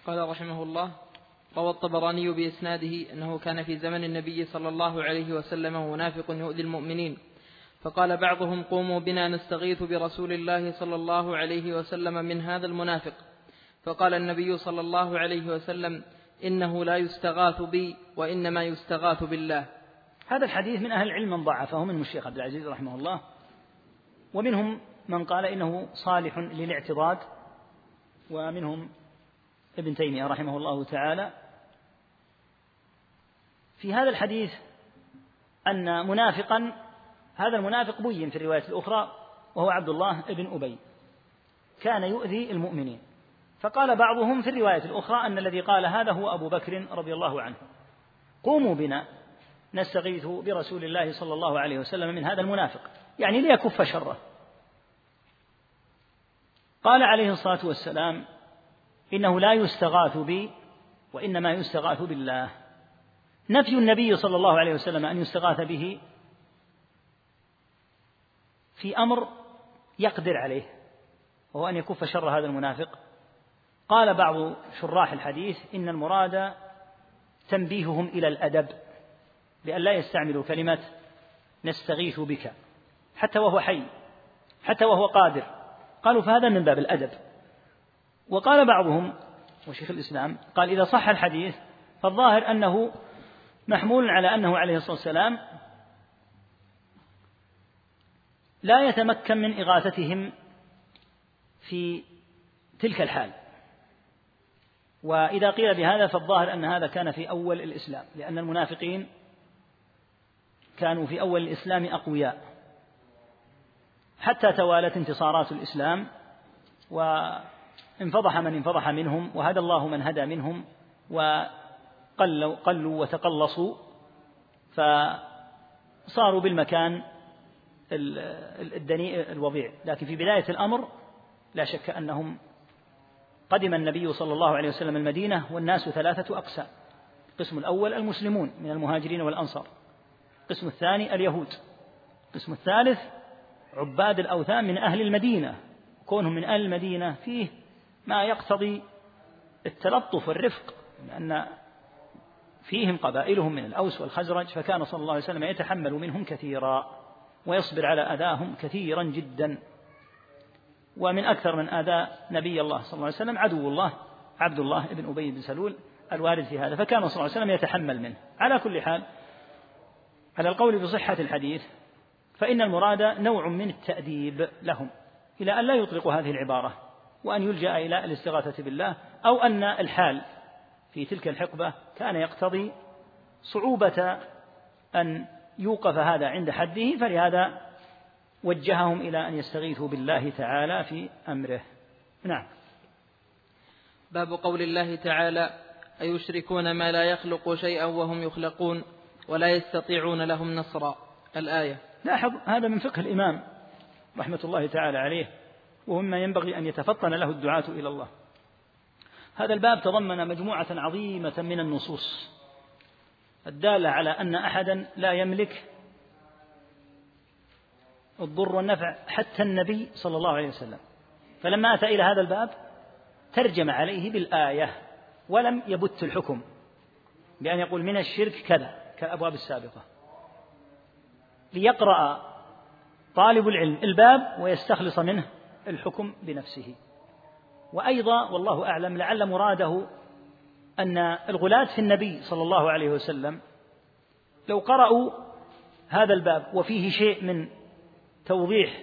قال رحمه الله روى الطبراني بإسناده أنه كان في زمن النبي صلى الله عليه وسلم منافق يؤذي المؤمنين فقال بعضهم قوموا بنا نستغيث برسول الله صلى الله عليه وسلم من هذا المنافق. فقال النبي صلى الله عليه وسلم إنه لا يستغاث بي وإنما يستغاث بالله. هذا الحديث من أهل العلم من ضعفه منهم الشيخ عبد العزيز رحمه الله ومنهم من قال إنه صالح للاعتضاد ومنهم ابن تيمية رحمه الله تعالى. في هذا الحديث أن منافقا هذا المنافق بين في الرواية الأخرى وهو عبد الله بن أبي كان يؤذي المؤمنين. فقال بعضهم في الرواية الأخرى أن الذي قال هذا هو أبو بكر رضي الله عنه. قوموا بنا نستغيث برسول الله صلى الله عليه وسلم من هذا المنافق يعني ليكف شره. قال عليه الصلاة والسلام إنه لا يستغاث بي وإنما يستغاث بالله. نفي النبي صلى الله عليه وسلم أن يستغاث به في أمر يقدر عليه وهو أن يكف شر هذا المنافق. قال بعض شراح الحديث إن المراد تنبيههم إلى الأدب بأن لا يستعملوا كلمة نستغيث بك حتى وهو حي حتى وهو قادر. قالوا فهذا من باب الأدب. وقال بعضهم وشيخ الإسلام قال إذا صح الحديث فالظاهر أنه محمول على أنه عليه الصلاة والسلام لا يتمكن من إغاثتهم في تلك الحال. وإذا قيل بهذا فالظاهر أن هذا كان في أول الإسلام لأن المنافقين كانوا في أول الإسلام أقوياء. حتى توالت انتصارات الإسلام وانفضح من انفضح منهم وهدى الله من هدى منهم وقلوا قلوا وتقلصوا فصاروا بالمكان الدنيء الوضيع. لكن في بداية الأمر لا شك أنهم قدم النبي صلى الله عليه وسلم المدينة والناس ثلاثة أقسام. القسم الأول المسلمون من المهاجرين والأنصار. القسم الثاني اليهود. القسم الثالث عباد الأوثان من أهل المدينة. كونهم من أهل المدينة فيه ما يقتضي التلطف والرفق لأن فيهم قبائلهم من الأوس والخزرج فكان صلى الله عليه وسلم يتحمل منهم كثيرا ويصبر على أذاهم كثيرا جدا. ومن أكثر من آذاء نبي الله صلى الله عليه وسلم عدو الله عبد الله بن أبي بن سلول الوارد في هذا فكان صلى الله عليه وسلم يتحمل منه. على كل حال على القول بصحة الحديث فإن المراد نوع من التأديب لهم إلى أن لا يطلقوا هذه العبارة وأن يلجأ إلى الاستغاثة بالله أو أن الحال في تلك الحقبة كان يقتضي صعوبة أن يوقف هذا عند حده فلهذا وجههم إلى أن يستغيثوا بالله تعالى في أمره. نعم. باب قول الله تعالى أيشركون ما لا يخلق شيئا وهم يخلقون ولا يستطيعون لهم نصرا. الآية. لاحظ هذا من فقه الإمام رحمة الله تعالى عليه ومما ينبغي أن يتفطن له الدعاة إلى الله. هذا الباب تضمن مجموعة عظيمة من النصوص. الدالة على أن أحدا لا يملك الضر والنفع حتى النبي صلى الله عليه وسلم. فلما أتى إلى هذا الباب ترجم عليه بالآية ولم يبت الحكم بأن يقول من الشرك كذا كالأبواب السابقة. ليقرأ طالب العلم الباب ويستخلص منه الحكم بنفسه. وأيضا والله أعلم لعل مراده أن الغلاة في النبي صلى الله عليه وسلم لو قرأوا هذا الباب وفيه شيء من توضيح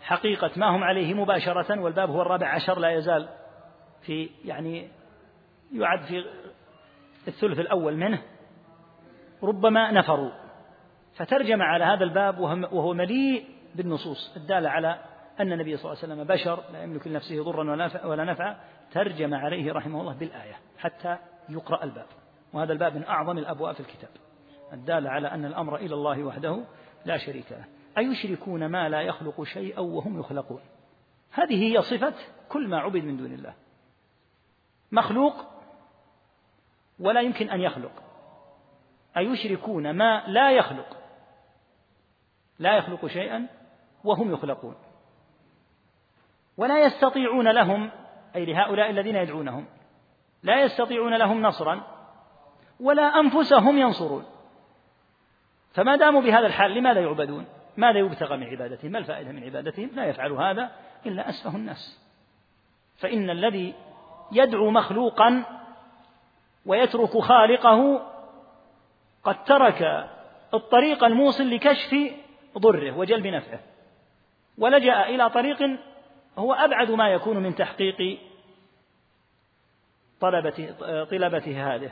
حقيقة ما هم عليه مباشرة والباب هو الرابع عشر لا يزال في يعني يعد في الثلث الأول منه. ربما نفروا. فترجم على هذا الباب وهو مليء بالنصوص الدالة على أن النبي صلى الله عليه وسلم بشر لا يملك لنفسه ضرا ولا نفعا ترجم عليه رحمه الله بالآية حتى يقرأ الباب. وهذا الباب من أعظم الأبواب في الكتاب. الدالة على أن الأمر إلى الله وحده لا شريك له. أيشركون ما لا يخلق شيئا وهم يخلقون؟ هذه هي صفة كل ما عبد من دون الله. مخلوق ولا يمكن أن يخلق. أيشركون ما لا يخلق. لا يخلق شيئا وهم يخلقون. ولا يستطيعون لهم أي لهؤلاء الذين يدعونهم لا يستطيعون لهم نصرا ولا أنفسهم ينصرون. فما داموا بهذا الحال لماذا يعبدون؟ ماذا يبتغى من عبادتهم ما الفائدة من عبادتهم؟ لا يفعل هذا إلا أسفه الناس. فإن الذي يدعو مخلوقا ويترك خالقه قد ترك الطريق الموصل لكشف ضره وجلب نفعه. ولجأ إلى طريق هو أبعد ما يكون من تحقيق طلبته هذه.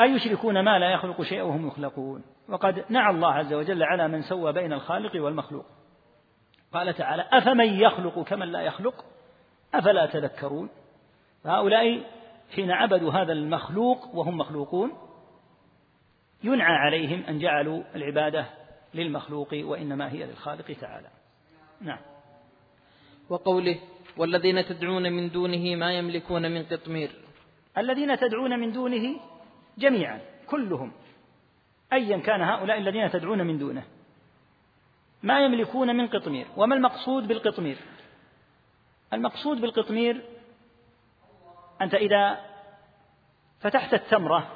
أيشركون ما لا يخلق شيئا وهم يخلقون؟ وقد نعى الله عز وجل على من سوى بين الخالق والمخلوق. قال تعالى أفمن يخلق كمن لا يخلق؟ أفلا تذكرون؟ فهؤلاء حين عبدوا هذا المخلوق وهم مخلوقون ينعى عليهم أن جعلوا العبادة للمخلوق وإنما هي للخالق تعالى. نعم. وقوله والذين تدعون من دونه ما يملكون من قطمير. الذين تدعون من دونه جميعا كلهم أيا كان هؤلاء الذين تدعون من دونه. ما يملكون من قطمير. وما المقصود بالقطمير؟ المقصود بالقطمير أنت إذا فتحت التمرة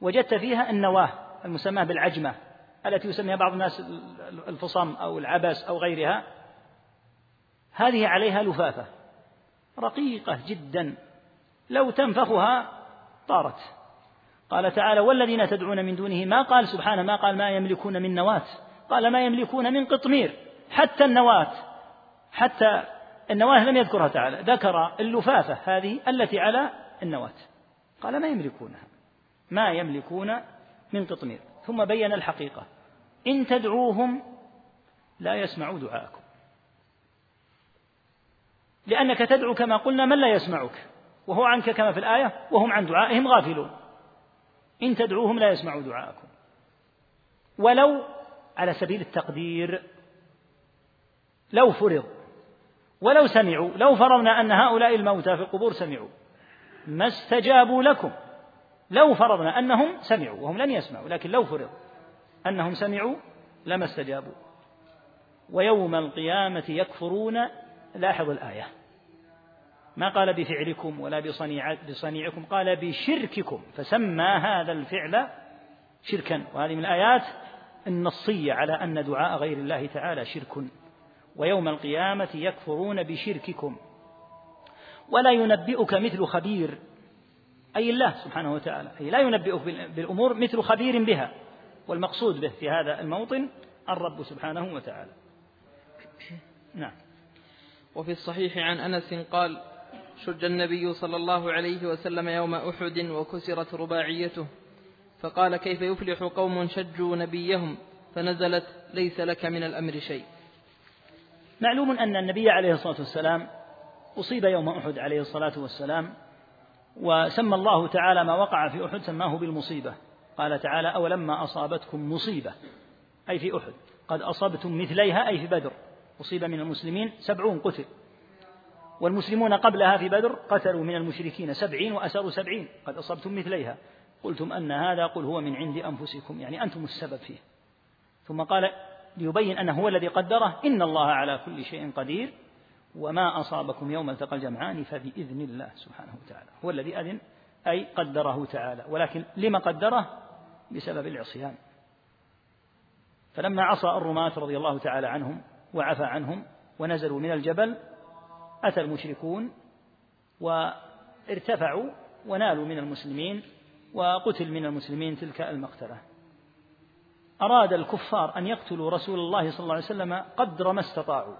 وجدت فيها النواة المسماة بالعجمة التي يسميها بعض الناس الفصم أو العبس أو غيرها هذه عليها لفافة رقيقة جدا لو تنفخها طارت. قال تعالى والذين تدعون من دونه ما قال سبحانه ما قال ما يملكون من نواة. قال ما يملكون من قطمير. حتى النواة. حتى النواة لم يذكرها تعالى. ذكر اللفافة هذه التي على النواة. قال ما يملكونها. ما يملكون من قطمير. ثم بين الحقيقة. إن تدعوهم لا يسمعوا دعاءكم. لأنك تدعو كما قلنا من لا يسمعك؟ وهو عنك كما في الآية؟ وهم عن دعائهم غافلون. إن تدعوهم لا يسمعوا دعاءكم. ولو على سبيل التقدير لو فرض ولو سمعوا لو فرضنا أن هؤلاء الموتى في القبور سمعوا ما استجابوا لكم. لو فرضنا أنهم سمعوا وهم لن يسمعوا لكن لو فرض أنهم سمعوا لما استجابوا. ويوم القيامة يكفرون لاحظ الآية. ما قال بفعلكم ولا بصنيع بصنيعكم قال بشرككم فسمى هذا الفعل شركا. وهذه من الآيات النصية على أن دعاء غير الله تعالى شرك. ويوم القيامة يكفرون بشرككم. ولا ينبئك مثل خبير أي الله سبحانه وتعالى أي لا ينبئك بالأمور مثل خبير بها. والمقصود به في هذا الموطن الرب سبحانه وتعالى. نعم. وفي الصحيح عن أنس قال شج النبي صلى الله عليه وسلم يوم أحد وكسرت رباعيته فقال كيف يفلح قوم شجوا نبيهم؟ فنزلت ليس لك من الأمر شيء. معلوم أن النبي عليه الصلاة والسلام أصيب يوم أحد عليه الصلاة والسلام وسمى الله تعالى ما وقع في أحد سماه بالمصيبة. قال تعالى أولما أصابتكم مصيبة؟ أي في أحد. قد أصبتم مثليها أي في بدر. أصيب من المسلمين سبعون قتل. والمسلمون قبلها في بدر قتلوا من المشركين سبعين وأسروا سبعين. قد أصبتم مثليها. قلتم أن هذا قل هو من عند أنفسكم يعني أنتم السبب فيه. ثم قال ليبين أنه هو الذي قدره إن الله على كل شيء قدير وما أصابكم يوم التقى الجمعان فبإذن الله سبحانه وتعالى. هو الذي أذن أي قدره تعالى. ولكن لما قدره؟ بسبب العصيان. فلما عصى الرماة رضي الله تعالى عنهم وعفى عنهم ونزلوا من الجبل أتى المشركون وارتفعوا ونالوا من المسلمين وقتل من المسلمين تلك المقتلة. أراد الكفار أن يقتلوا رسول الله صلى الله عليه وسلم قدر ما استطاعوا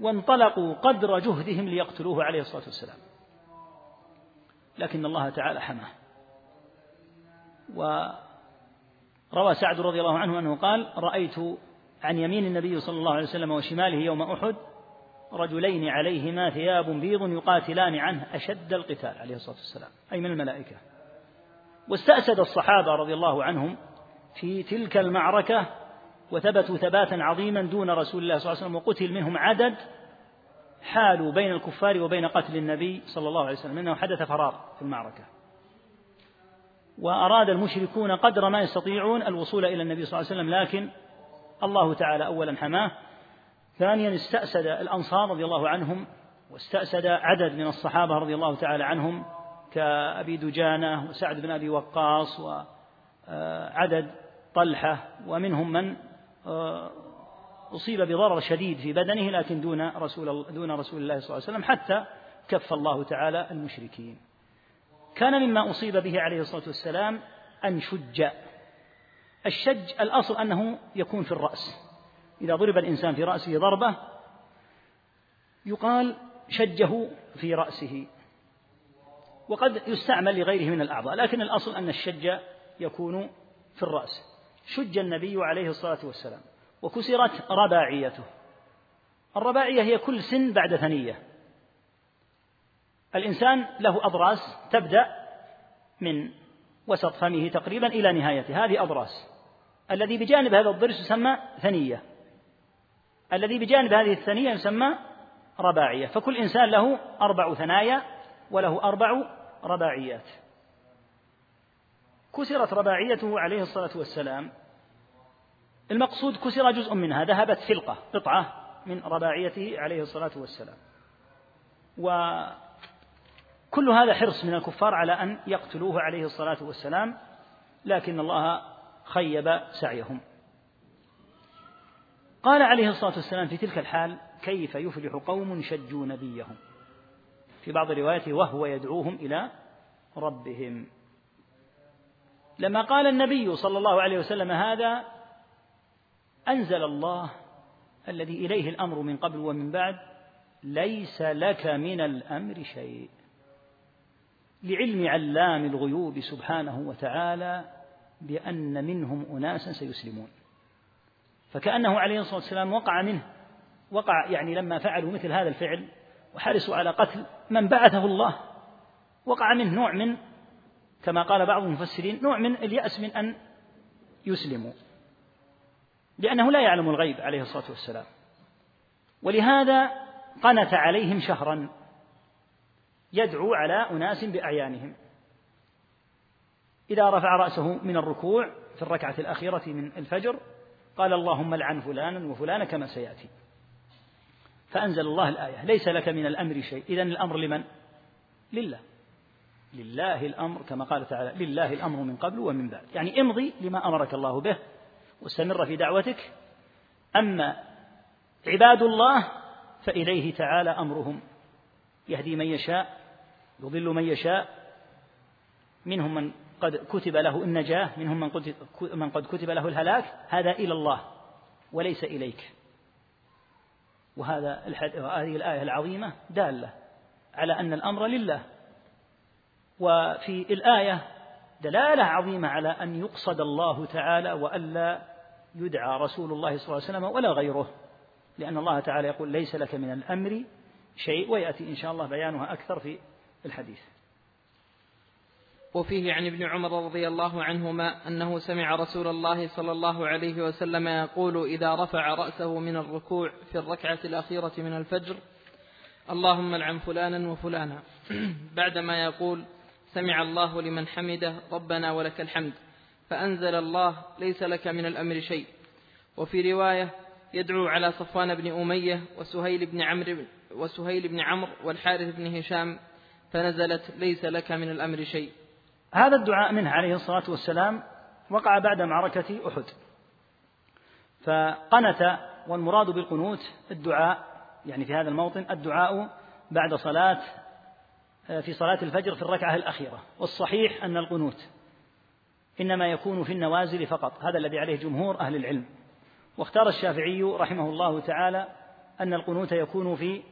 وانطلقوا قدر جهدهم ليقتلوه عليه الصلاة والسلام. لكن الله تعالى حماه. وروى سعد رضي الله عنه أنه قال رأيت عن يمين النبي صلى الله عليه وسلم وشماله يوم أحد رجلين عليهما ثياب بيض يقاتلان عنه أشد القتال عليه الصلاة والسلام أي من الملائكة. واستأسد الصحابة رضي الله عنهم في تلك المعركة وثبتوا ثباتا عظيما دون رسول الله صلى الله عليه وسلم وقتل منهم عدد حالوا بين الكفار وبين قتل النبي صلى الله عليه وسلم انه حدث فرار في المعركة. وأراد المشركون قدر ما يستطيعون الوصول إلى النبي صلى الله عليه وسلم لكن الله تعالى أولا حماه ثانيا استأسد الأنصار رضي الله عنهم واستأسد عدد من الصحابة رضي الله تعالى عنهم كأبي دجانة وسعد بن أبي وقاص وعدد طلحة ومنهم من آه، أصيب بضرر شديد في بدنه لكن دون رسول دون رسول الله صلى الله عليه وسلم حتى كف الله تعالى المشركين. كان مما أصيب به عليه الصلاة والسلام أن شج. الشج الأصل أنه يكون في الرأس. إذا ضرب الإنسان في رأسه ضربة يقال شجه في رأسه. وقد يستعمل لغيره من الأعضاء لكن الأصل أن الشج يكون في الرأس. شج النبي عليه الصلاة والسلام وكسرت رباعيته. الرباعية هي كل سن بعد ثنية. الإنسان له أضراس تبدأ من وسط فمه تقريبا إلى نهايته هذه أضراس. الذي بجانب هذا الضرس يسمى ثنية. الذي بجانب هذه الثنية يسمى رباعية. فكل إنسان له أربع ثنايا وله أربع رباعيات. كسرت رباعيته عليه الصلاة والسلام. المقصود كسر جزء منها ذهبت فلقة قطعة من رباعيته عليه الصلاة والسلام. وكل هذا حرص من الكفار على أن يقتلوه عليه الصلاة والسلام لكن الله خيب سعيهم. قال عليه الصلاة والسلام في تلك الحال كيف يفلح قوم شجوا نبيهم؟ في بعض الروايات وهو يدعوهم إلى ربهم. لما قال النبي صلى الله عليه وسلم هذا أنزل الله الذي إليه الأمر من قبل ومن بعد ليس لك من الأمر شيء. لعلم علام الغيوب سبحانه وتعالى بأن منهم أناسا سيسلمون. فكأنه عليه الصلاة والسلام وقع منه. وقع يعني لما فعلوا مثل هذا الفعل وحرصوا على قتل من بعثه الله. وقع منه نوع من كما قال بعض المفسرين نوع من اليأس من أن يسلموا. لأنه لا يعلم الغيب عليه الصلاة والسلام. ولهذا قنت عليهم شهرا يدعو على أناس بأعيانهم. إذا رفع رأسه من الركوع في الركعة الأخيرة من الفجر قال اللهم لعن فلانا وفلانا كما سيأتي. فأنزل الله الآية ليس لك من الأمر شيء. إذا الأمر لمن؟ لله. لله الأمر كما قال تعالى لله الأمر من قبل ومن بعد. يعني امضي لما أمرك الله به واستمر في دعوتك. أما عباد الله فإليه تعالى أمرهم. يهدي من يشاء يضل من يشاء. منهم من قد كتب له النجاة منهم من قد, من قد كتب له الهلاك هذا إلى الله وليس إليك. وهذا هذه الآية العظيمة دالة على أن الأمر لله. وفي الآية دلالة عظيمة على أن يقصد الله تعالى وألا يدعى رسول الله صلى الله عليه وسلم ولا غيره. لأن الله تعالى يقول ليس لك من الأمر شيء ويأتي إن شاء الله بيانها أكثر في الحديث. وفيه عن ابن عمر رضي الله عنهما أنه سمع رسول الله صلى الله عليه وسلم يقول إذا رفع رأسه من الركوع في الركعة الأخيرة من الفجر اللهم العن فلانا وفلانا. <clears throat> بعدما يقول سمع الله لمن حمده ربنا ولك الحمد فأنزل الله ليس لك من الأمر شيء. وفي رواية يدعو على صفوان بن أمية وسهيل بن عمرو وسهيل بن عمرو والحارث بن هشام فنزلت ليس لك من الأمر شيء. هذا الدعاء منه عليه الصلاة والسلام وقع بعد معركة أحد. فقنت والمراد بالقنوت الدعاء يعني في هذا الموطن الدعاء بعد صلاة في صلاة الفجر في الركعة الأخيرة. والصحيح أن القنوت إنما يكون في النوازل فقط. هذا الذي عليه جمهور أهل العلم. واختار الشافعي رحمه الله تعالى أن القنوت يكون في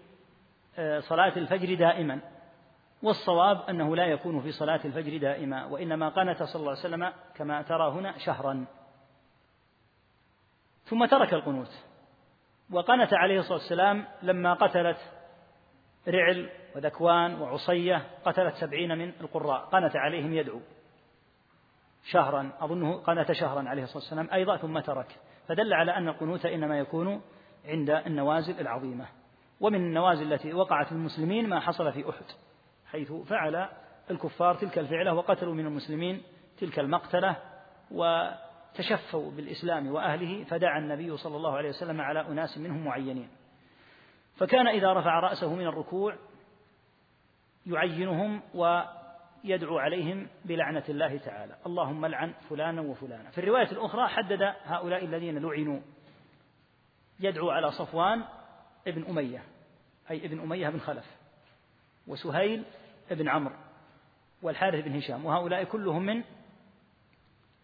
آه، صلاة الفجر دائما. والصواب أنه لا يكون في صلاة الفجر دائما وإنما قنت صلى الله عليه وسلم كما ترى هنا شهرا. ثم ترك القنوت وقنت عليه الصلاة والسلام لما قتلت رعل وذكوان وعصية قتلت سبعين من القراء قنت عليهم يدعو شهرا أظنه قنت شهرا عليه الصلاة والسلام أيضا ثم ترك. فدل على أن القنوت إنما يكون عند النوازل العظيمة. ومن النوازل التي وقعت المسلمين ما حصل في أحد. حيث فعل الكفار تلك الفعلة وقتلوا من المسلمين تلك المقتلة وتشفوا بالإسلام وأهله فدعا النبي صلى الله عليه وسلم على أناس منهم معينين. فكان إذا رفع رأسه من الركوع يعينهم ويدعو عليهم بلعنة الله تعالى. اللهم لعن فلانا وفلانا. في الرواية الأخرى حدد هؤلاء الذين لعنوا. يدعو على صفوان ابن أمية أي ابن أمية بن خلف وسهيل بن عمرو والحارث بن هشام وهؤلاء كلهم من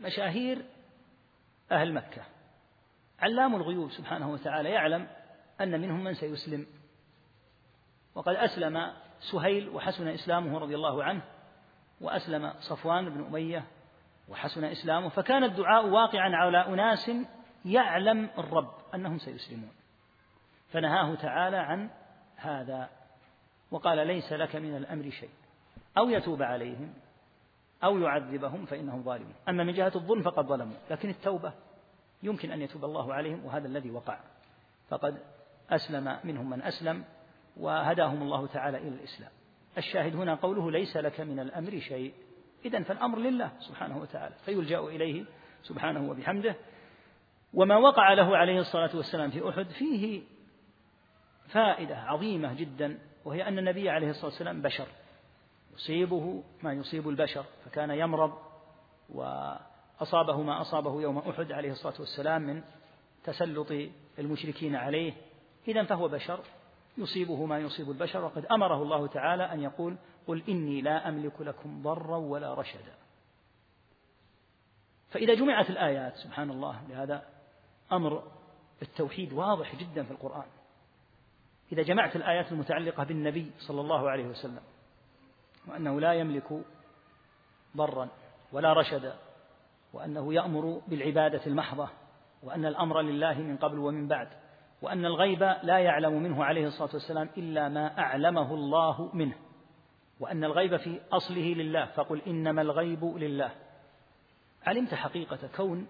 مشاهير أهل مكة. علام الغيوب سبحانه وتعالى يعلم أن منهم من سيسلم. وقد أسلم سهيل وحسن إسلامه رضي الله عنه وأسلم صفوان بن أمية وحسن إسلامه فكان الدعاء واقعا على أناس يعلم الرب أنهم سيسلمون. فنهاه تعالى عن هذا. وقال ليس لك من الأمر شيء. أو يتوب عليهم أو يعذبهم فإنهم ظالمون. أما من جهة الظلم فقد ظلموا. لكن التوبة يمكن أن يتوب الله عليهم وهذا الذي وقع. فقد أسلم منهم من أسلم وهداهم الله تعالى إلى الإسلام. الشاهد هنا قوله ليس لك من الأمر شيء. إذا فالأمر لله سبحانه وتعالى. فيلجأ إليه سبحانه وبحمده. وما وقع له عليه الصلاة والسلام في أحد فيه فائدة عظيمة جدا. وهي أن النبي عليه الصلاة والسلام بشر. يصيبه ما يصيب البشر فكان يمرض وأصابه ما أصابه يوم أحد عليه الصلاة والسلام من تسلط المشركين عليه. إذا فهو بشر يصيبه ما يصيب البشر. وقد أمره الله تعالى أن يقول قل إني لا أملك لكم ضرا ولا رشدا. فإذا جمعت الآيات سبحان الله لهذا أمر التوحيد واضح جدا في القرآن. إذا جمعت الآيات المتعلقة بالنبي صلى الله عليه وسلم وأنه لا يملك ضرا ولا رشدا وأنه يأمر بالعبادة المحضة وأن الأمر لله من قبل ومن بعد وأن الغيب لا يعلم منه عليه الصلاة والسلام إلا ما أعلمه الله منه وأن الغيب في أصله لله فقل إنما الغيب لله. علمت حقيقة كون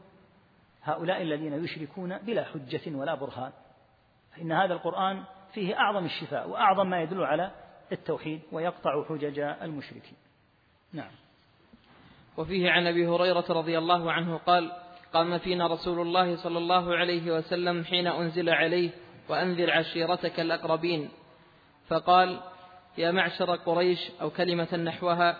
هؤلاء الذين يشركون بلا حجة ولا برهان فإن هذا القرآن فيه أعظم الشفاء وأعظم ما يدل على التوحيد ويقطع حجج المشركين. نعم. وفيه عن أبي هريرة رضي الله عنه قال قام فينا رسول الله صلى الله عليه وسلم حين أنزل عليه وأنذر عشيرتك الأقربين. فقال يا معشر قريش أو كلمة نحوها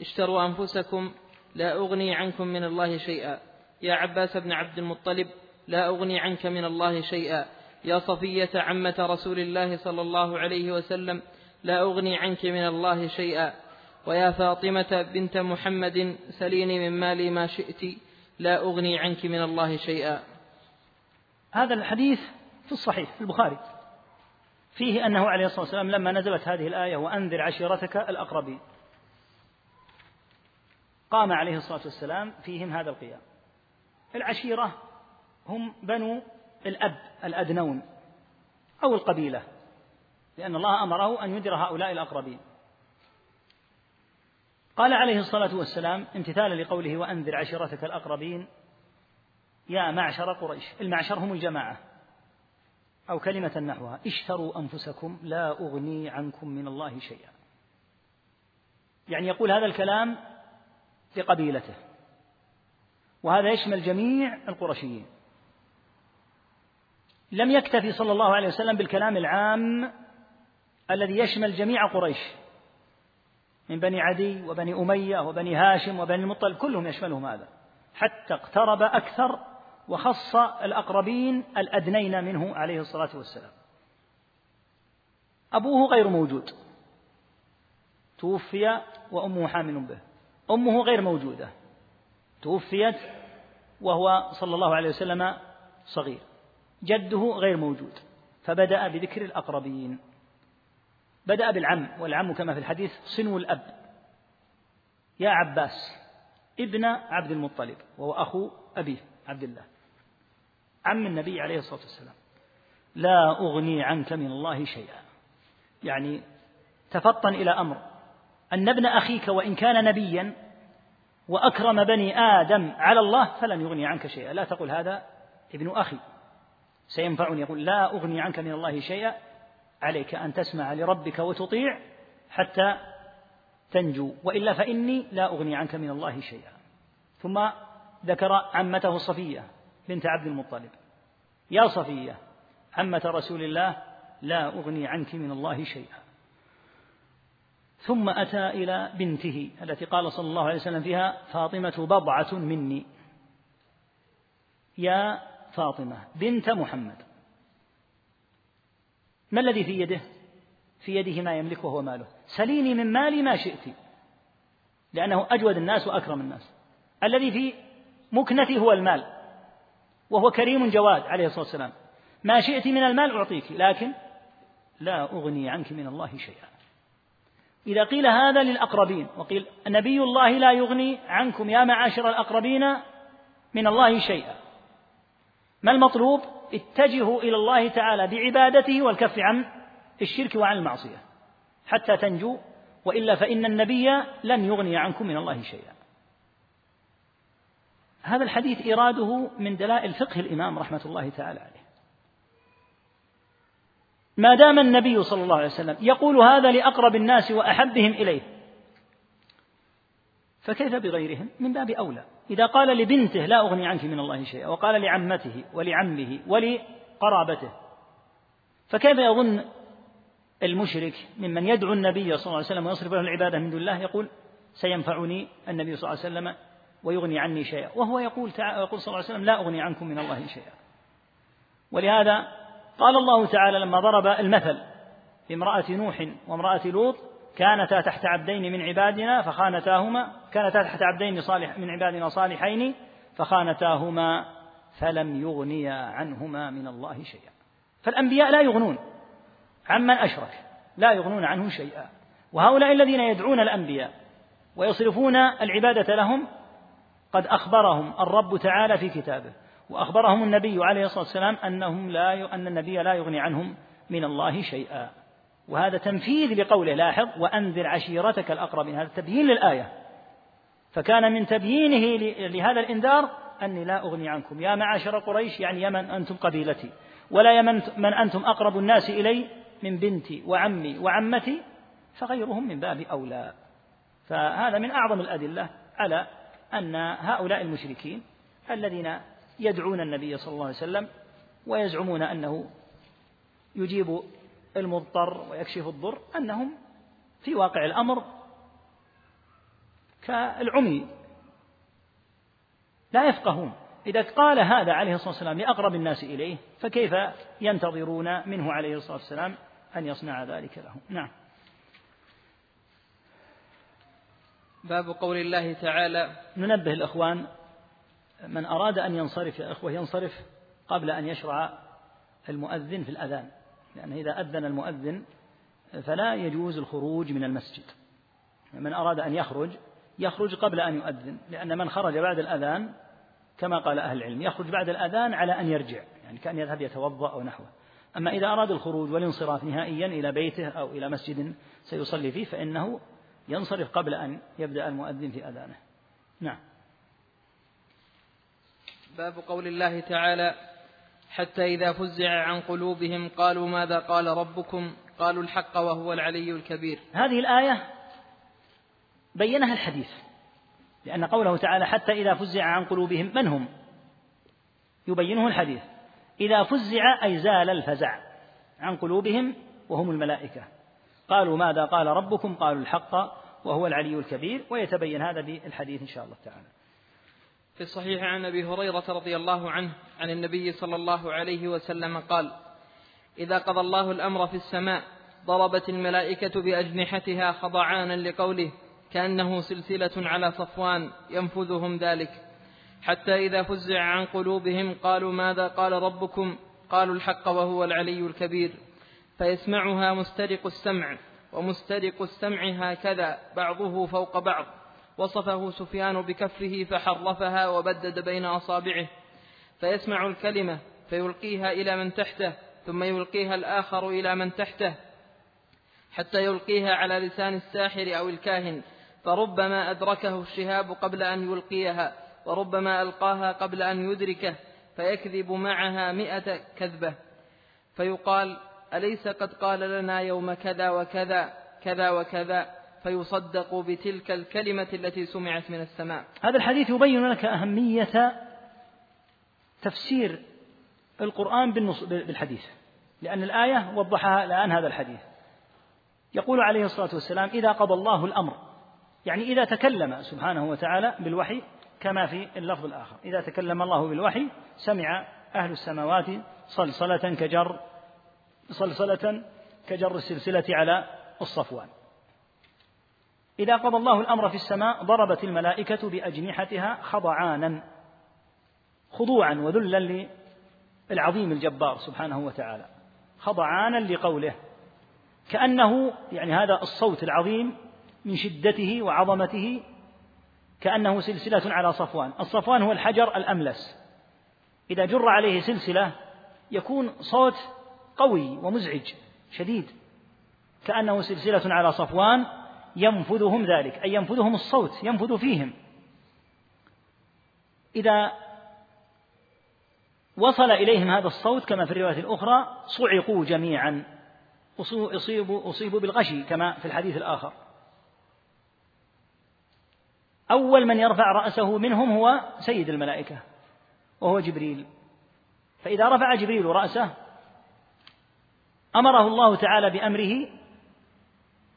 اشتروا أنفسكم لا أغني عنكم من الله شيئا. يا عباس بن عبد المطلب لا أغني عنك من الله شيئا. يا صفية عمة رسول الله صلى الله عليه وسلم لا أغني عنك من الله شيئا. ويا فاطمة بنت محمد سليني من مالي ما شئت لا أغني عنك من الله شيئا. هذا الحديث في الصحيح في البخاري. فيه أنه عليه الصلاة والسلام لما نزلت هذه الآية وأنذر عشيرتك الأقربين. قام عليه الصلاة والسلام فيهم هذا القيام. العشيرة هم بنو الأب الأدنون أو القبيلة لأن الله أمره أن يدر هؤلاء الأقربين. قال عليه الصلاة والسلام امتثالا لقوله وأنذر عشيرتك الأقربين يا معشر قريش. المعشر هم الجماعة. أو كلمة نحوها اشتروا أنفسكم لا أغني عنكم من الله شيئا. يعني يقول هذا الكلام لقبيلته. وهذا يشمل جميع القرشيين. لم يكتفي صلى الله عليه وسلم بالكلام العام الذي يشمل جميع قريش. من بني عدي وبني أمية وبني هاشم وبني المطلب كلهم يشملهم هذا. حتى اقترب أكثر وخص الأقربين الأدنين منه عليه الصلاة والسلام. أبوه غير موجود. توفي وأمه حامل به. أمه غير موجودة. توفيت وهو صلى الله عليه وسلم صغير. جده غير موجود. فبدأ بذكر الأقربين. بدأ بالعم والعم كما في الحديث صنو الأب. يا عباس ابن عبد المطلب وهو أخو أبيه عبد الله. عم النبي عليه الصلاة والسلام. لا أغني عنك من الله شيئا. يعني تفطن إلى أمر. أن ابن أخيك وإن كان نبيا وأكرم بني آدم على الله فلن يغني عنك شيئا. لا تقل هذا ابن أخي. سينفعني يقول لا أغني عنك من الله شيئا عليك أن تسمع لربك وتطيع حتى تنجو. وإلا فإني لا أغني عنك من الله شيئا. ثم ذكر عمته صفية بنت عبد المطلب. يا صفية عمة رسول الله لا أغني عنك من الله شيئا. ثم أتى إلى بنته التي قال صلى الله عليه وسلم فيها فاطمة بضعة مني. يا فاطمة بنت محمد. ما الذي في يده؟ في يده ما يملكه وهو ماله. سليني من مالي ما شئت. لأنه أجود الناس وأكرم الناس. الذي في مكنتي هو المال. وهو كريم جواد عليه الصلاة والسلام. ما شئت من المال أعطيك لكن لا أغني عنك من الله شيئا. إذا قيل هذا للأقربين وقيل نبي الله لا يغني عنكم يا معاشر الأقربين من الله شيئا. ما المطلوب؟ اتجهوا إلى الله تعالى بعبادته والكف عن الشرك وعن المعصية حتى تنجوا وإلا فإن النبي لن يغني عنكم من الله شيئا. هذا الحديث إراده من دلائل فقه الإمام رحمة الله تعالى عليه. ما دام النبي صلى الله عليه وسلم يقول هذا لأقرب الناس وأحبهم إليه فكيف بغيرهم؟ من باب أولى. إذا قال لبنته لا أغني عنك من الله شيئا وقال لعمته ولعمه ولقرابته فكيف يظن المشرك ممن يدعو النبي صلى الله عليه وسلم ويصرف له العبادة من دون الله؟ يقول سينفعني النبي صلى الله عليه وسلم ويغني عني شيئا. وهو يقول يقول صلى الله عليه وسلم لا أغني عنكم من الله شيئا. ولهذا قال الله تعالى لما ضرب المثل بامرأة نوح وامرأة لوط كانتا تحت عبدين من عبادنا فخانتاهما كانتا تحت عبدين صالح من عبادنا صالحين فخانتاهما فلم يغنيا عنهما من الله شيئا. فالأنبياء لا يغنون عمن أشرك لا يغنون عنه شيئا. وهؤلاء الذين يدعون الأنبياء ويصرفون العبادة لهم قد أخبرهم الرب تعالى في كتابه وأخبرهم النبي عليه الصلاة والسلام أنهم لا أن النبي لا يغني عنهم من الله شيئا. وهذا تنفيذ لقوله لاحظ وأنذر عشيرتك الأقربين هذا تبيين للآية. فكان من تبيينه لهذا الإنذار أني لا أغني عنكم. يا معاشر قريش يعني يمن أنتم قبيلتي. ولا يمن من أنتم أقرب الناس إلي من بنتي وعمي وعمتي فغيرهم من باب أولى. فهذا من أعظم الأدلة على أن هؤلاء المشركين الذين يدعون النبي صلى الله عليه وسلم ويزعمون أنه يجيب المضطر ويكشف الضر أنهم في واقع الأمر كالعمي. لا يفقهون. إذا قال هذا عليه الصلاة والسلام لأقرب الناس إليه فكيف ينتظرون منه عليه الصلاة والسلام أن يصنع ذلك لهم؟ نعم. باب قول الله تعالى ننبه الإخوان من أراد أن ينصرف يا إخوة ينصرف قبل أن يشرع المؤذن في الأذان. لأن إذا أذن المؤذن فلا يجوز الخروج من المسجد. من أراد أن يخرج يخرج قبل أن يؤذن لأن من خرج بعد الأذان كما قال أهل العلم يخرج بعد الأذان على أن يرجع يعني كأن يذهب يتوضأ أو نحوه. أما إذا أراد الخروج والانصراف نهائيا إلى بيته أو إلى مسجد سيصلي فيه فإنه ينصرف قبل أن يبدأ المؤذن في أذانه. نعم. باب قول الله تعالى حتى إذا فزع عن قلوبهم قالوا ماذا قال ربكم؟ قالوا الحق وهو العلي الكبير. هذه الآية بينها الحديث لأن قوله تعالى حتى إذا فزع عن قلوبهم من هم؟ يبينه الحديث. إذا فزع أي زال الفزع عن قلوبهم وهم الملائكة. قالوا ماذا قال ربكم؟ قالوا الحق وهو العلي الكبير ويتبين هذا بالحديث إن شاء الله تعالى. في الصحيح عن أبي هريرة رضي الله عنه عن النبي صلى الله عليه وسلم قال إذا قضى الله الأمر في السماء ضربت الملائكة بأجنحتها خضعانا لقوله كأنه سلسلة على صفوان ينفذهم ذلك. حتى إذا فزع عن قلوبهم قالوا ماذا قال ربكم؟ قالوا الحق وهو العلي الكبير. فيسمعها مسترق السمع ومسترق السمع هكذا بعضه فوق بعض. وصفه سفيان بكفه فحرفها وبدد بين أصابعه فيسمع الكلمة فيلقيها إلى من تحته ثم يلقيها الآخر إلى من تحته حتى يلقيها على لسان الساحر أو الكاهن فربما أدركه الشهاب قبل أن يلقيها وربما ألقاها قبل أن يدركه فيكذب معها مئة كذبة فيقال أليس قد قال لنا يوم كذا وكذا كذا وكذا؟ فيصدق بتلك الكلمة التي سمعت من السماء. هذا الحديث يبين لك أهمية تفسير القرآن بالحديث. لأن الآية وضحها الآن هذا الحديث. يقول عليه الصلاة والسلام إذا قضى الله الأمر. يعني إذا تكلم سبحانه وتعالى بالوحي كما في اللفظ الآخر. إذا تكلم الله بالوحي سمع أهل السماوات صلصلة كجر صلصلة كجر السلسلة على الصفوان. إذا قضى الله الأمر في السماء ضربت الملائكة بأجنحتها خضعانا خضوعا وذلا للعظيم الجبار سبحانه وتعالى خضعانا لقوله كأنه يعني هذا الصوت العظيم من شدته وعظمته كأنه سلسلة على صفوان الصفوان هو الحجر الأملس إذا جر عليه سلسلة يكون صوت قوي ومزعج شديد كأنه سلسلة على صفوان ينفذهم ذلك أي ينفذهم الصوت ينفذ فيهم. إذا وصل إليهم هذا الصوت كما في الرواية الأخرى صعقوا جميعا أصيبوا أصيبوا بالغشي كما في الحديث الآخر. أول من يرفع رأسه منهم هو سيد الملائكة وهو جبريل. فإذا رفع جبريل رأسه أمره الله تعالى بأمره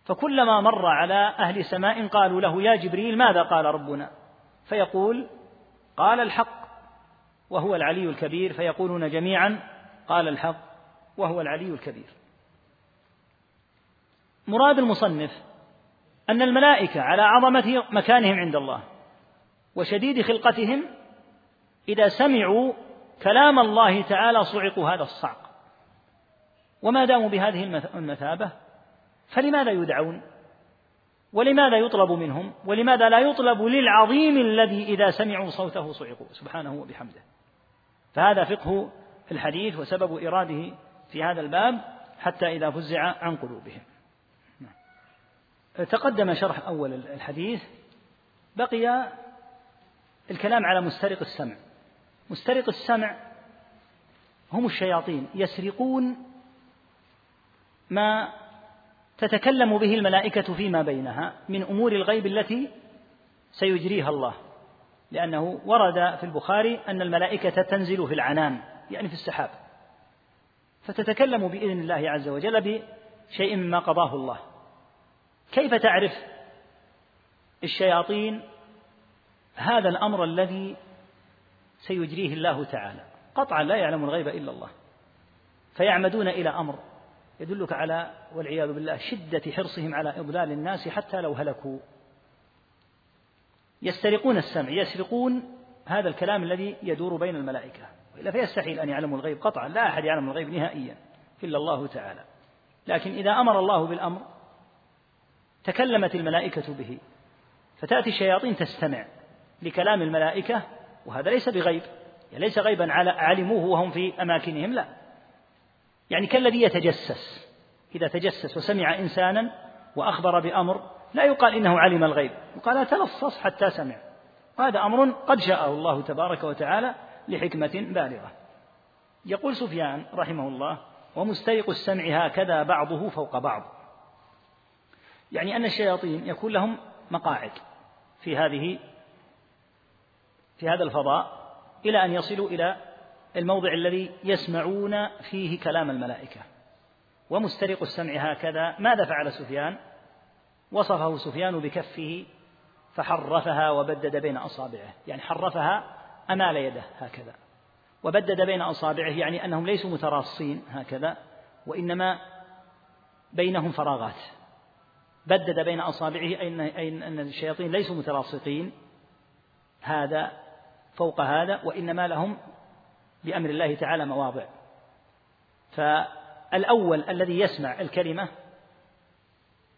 فكلما مر على أهل سماء قالوا له يا جبريل ماذا قال ربنا؟ فيقول قال الحق وهو العلي الكبير. فيقولون جميعا قال الحق وهو العلي الكبير. مراد المصنف أن الملائكة على عظمة مكانهم عند الله وشديد خلقتهم إذا سمعوا كلام الله تعالى صعقوا هذا الصعق. وما داموا بهذه المثابة فلماذا يدعون؟ ولماذا يطلب منهم؟ ولماذا لا يطلب للعظيم الذي إذا سمعوا صوته صعقوا؟ سبحانه وبحمده. فهذا فقه الحديث وسبب إراده في هذا الباب حتى إذا فزع عن قلوبهم. تقدم شرح أول الحديث بقي الكلام على مسترق السمع. مسترق السمع هم الشياطين يسرقون ما تتكلم به الملائكة فيما بينها من أمور الغيب التي سيجريها الله. لأنه ورد في البخاري أن الملائكة تنزل في العنان يعني في السحاب. فتتكلم بإذن الله عز وجل بشيء مما قضاه الله. كيف تعرف الشياطين هذا الأمر الذي سيجريه الله تعالى؟ قطعا لا يعلم الغيب إلا الله. فيعمدون إلى أمر يدلك على والعياذ بالله شدة حرصهم على إضلال الناس حتى لو هلكوا. يسترقون السمع يسرقون هذا الكلام الذي يدور بين الملائكة. وإلا فيستحيل أن يعلموا الغيب قطعا لا أحد يعلم الغيب نهائيا إلا الله تعالى. لكن إذا أمر الله بالأمر تكلمت الملائكة به فتأتي الشياطين تستمع لكلام الملائكة وهذا ليس بغيب يعني ليس غيبا علموه وهم في أماكنهم لا. يعني كالذي يتجسس. إذا تجسس وسمع إنسانا وأخبر بأمر لا يقال إنه علم الغيب. يقال تلصص حتى سمع. وهذا أمر قد شاءه الله تبارك وتعالى لحكمة بالغة. يقول سفيان رحمه الله ومستيق السمع هكذا بعضه فوق بعض. يعني أن الشياطين يكون لهم مقاعد في هذه في هذا الفضاء إلى أن يصلوا إلى الموضع الذي يسمعون فيه كلام الملائكة. ومسترق السمع هكذا. ماذا فعل سفيان؟ وصفه سفيان بكفه فحرفها وبدد بين أصابعه. يعني حرفها أمال يده هكذا. وبدد بين أصابعه يعني أنهم ليسوا متراصين هكذا وإنما بينهم فراغات. بدد بين أصابعه أي أن الشياطين ليسوا متلاصقين هذا فوق هذا وإنما لهم بأمر الله تعالى مواضع. فالأول الذي يسمع الكلمة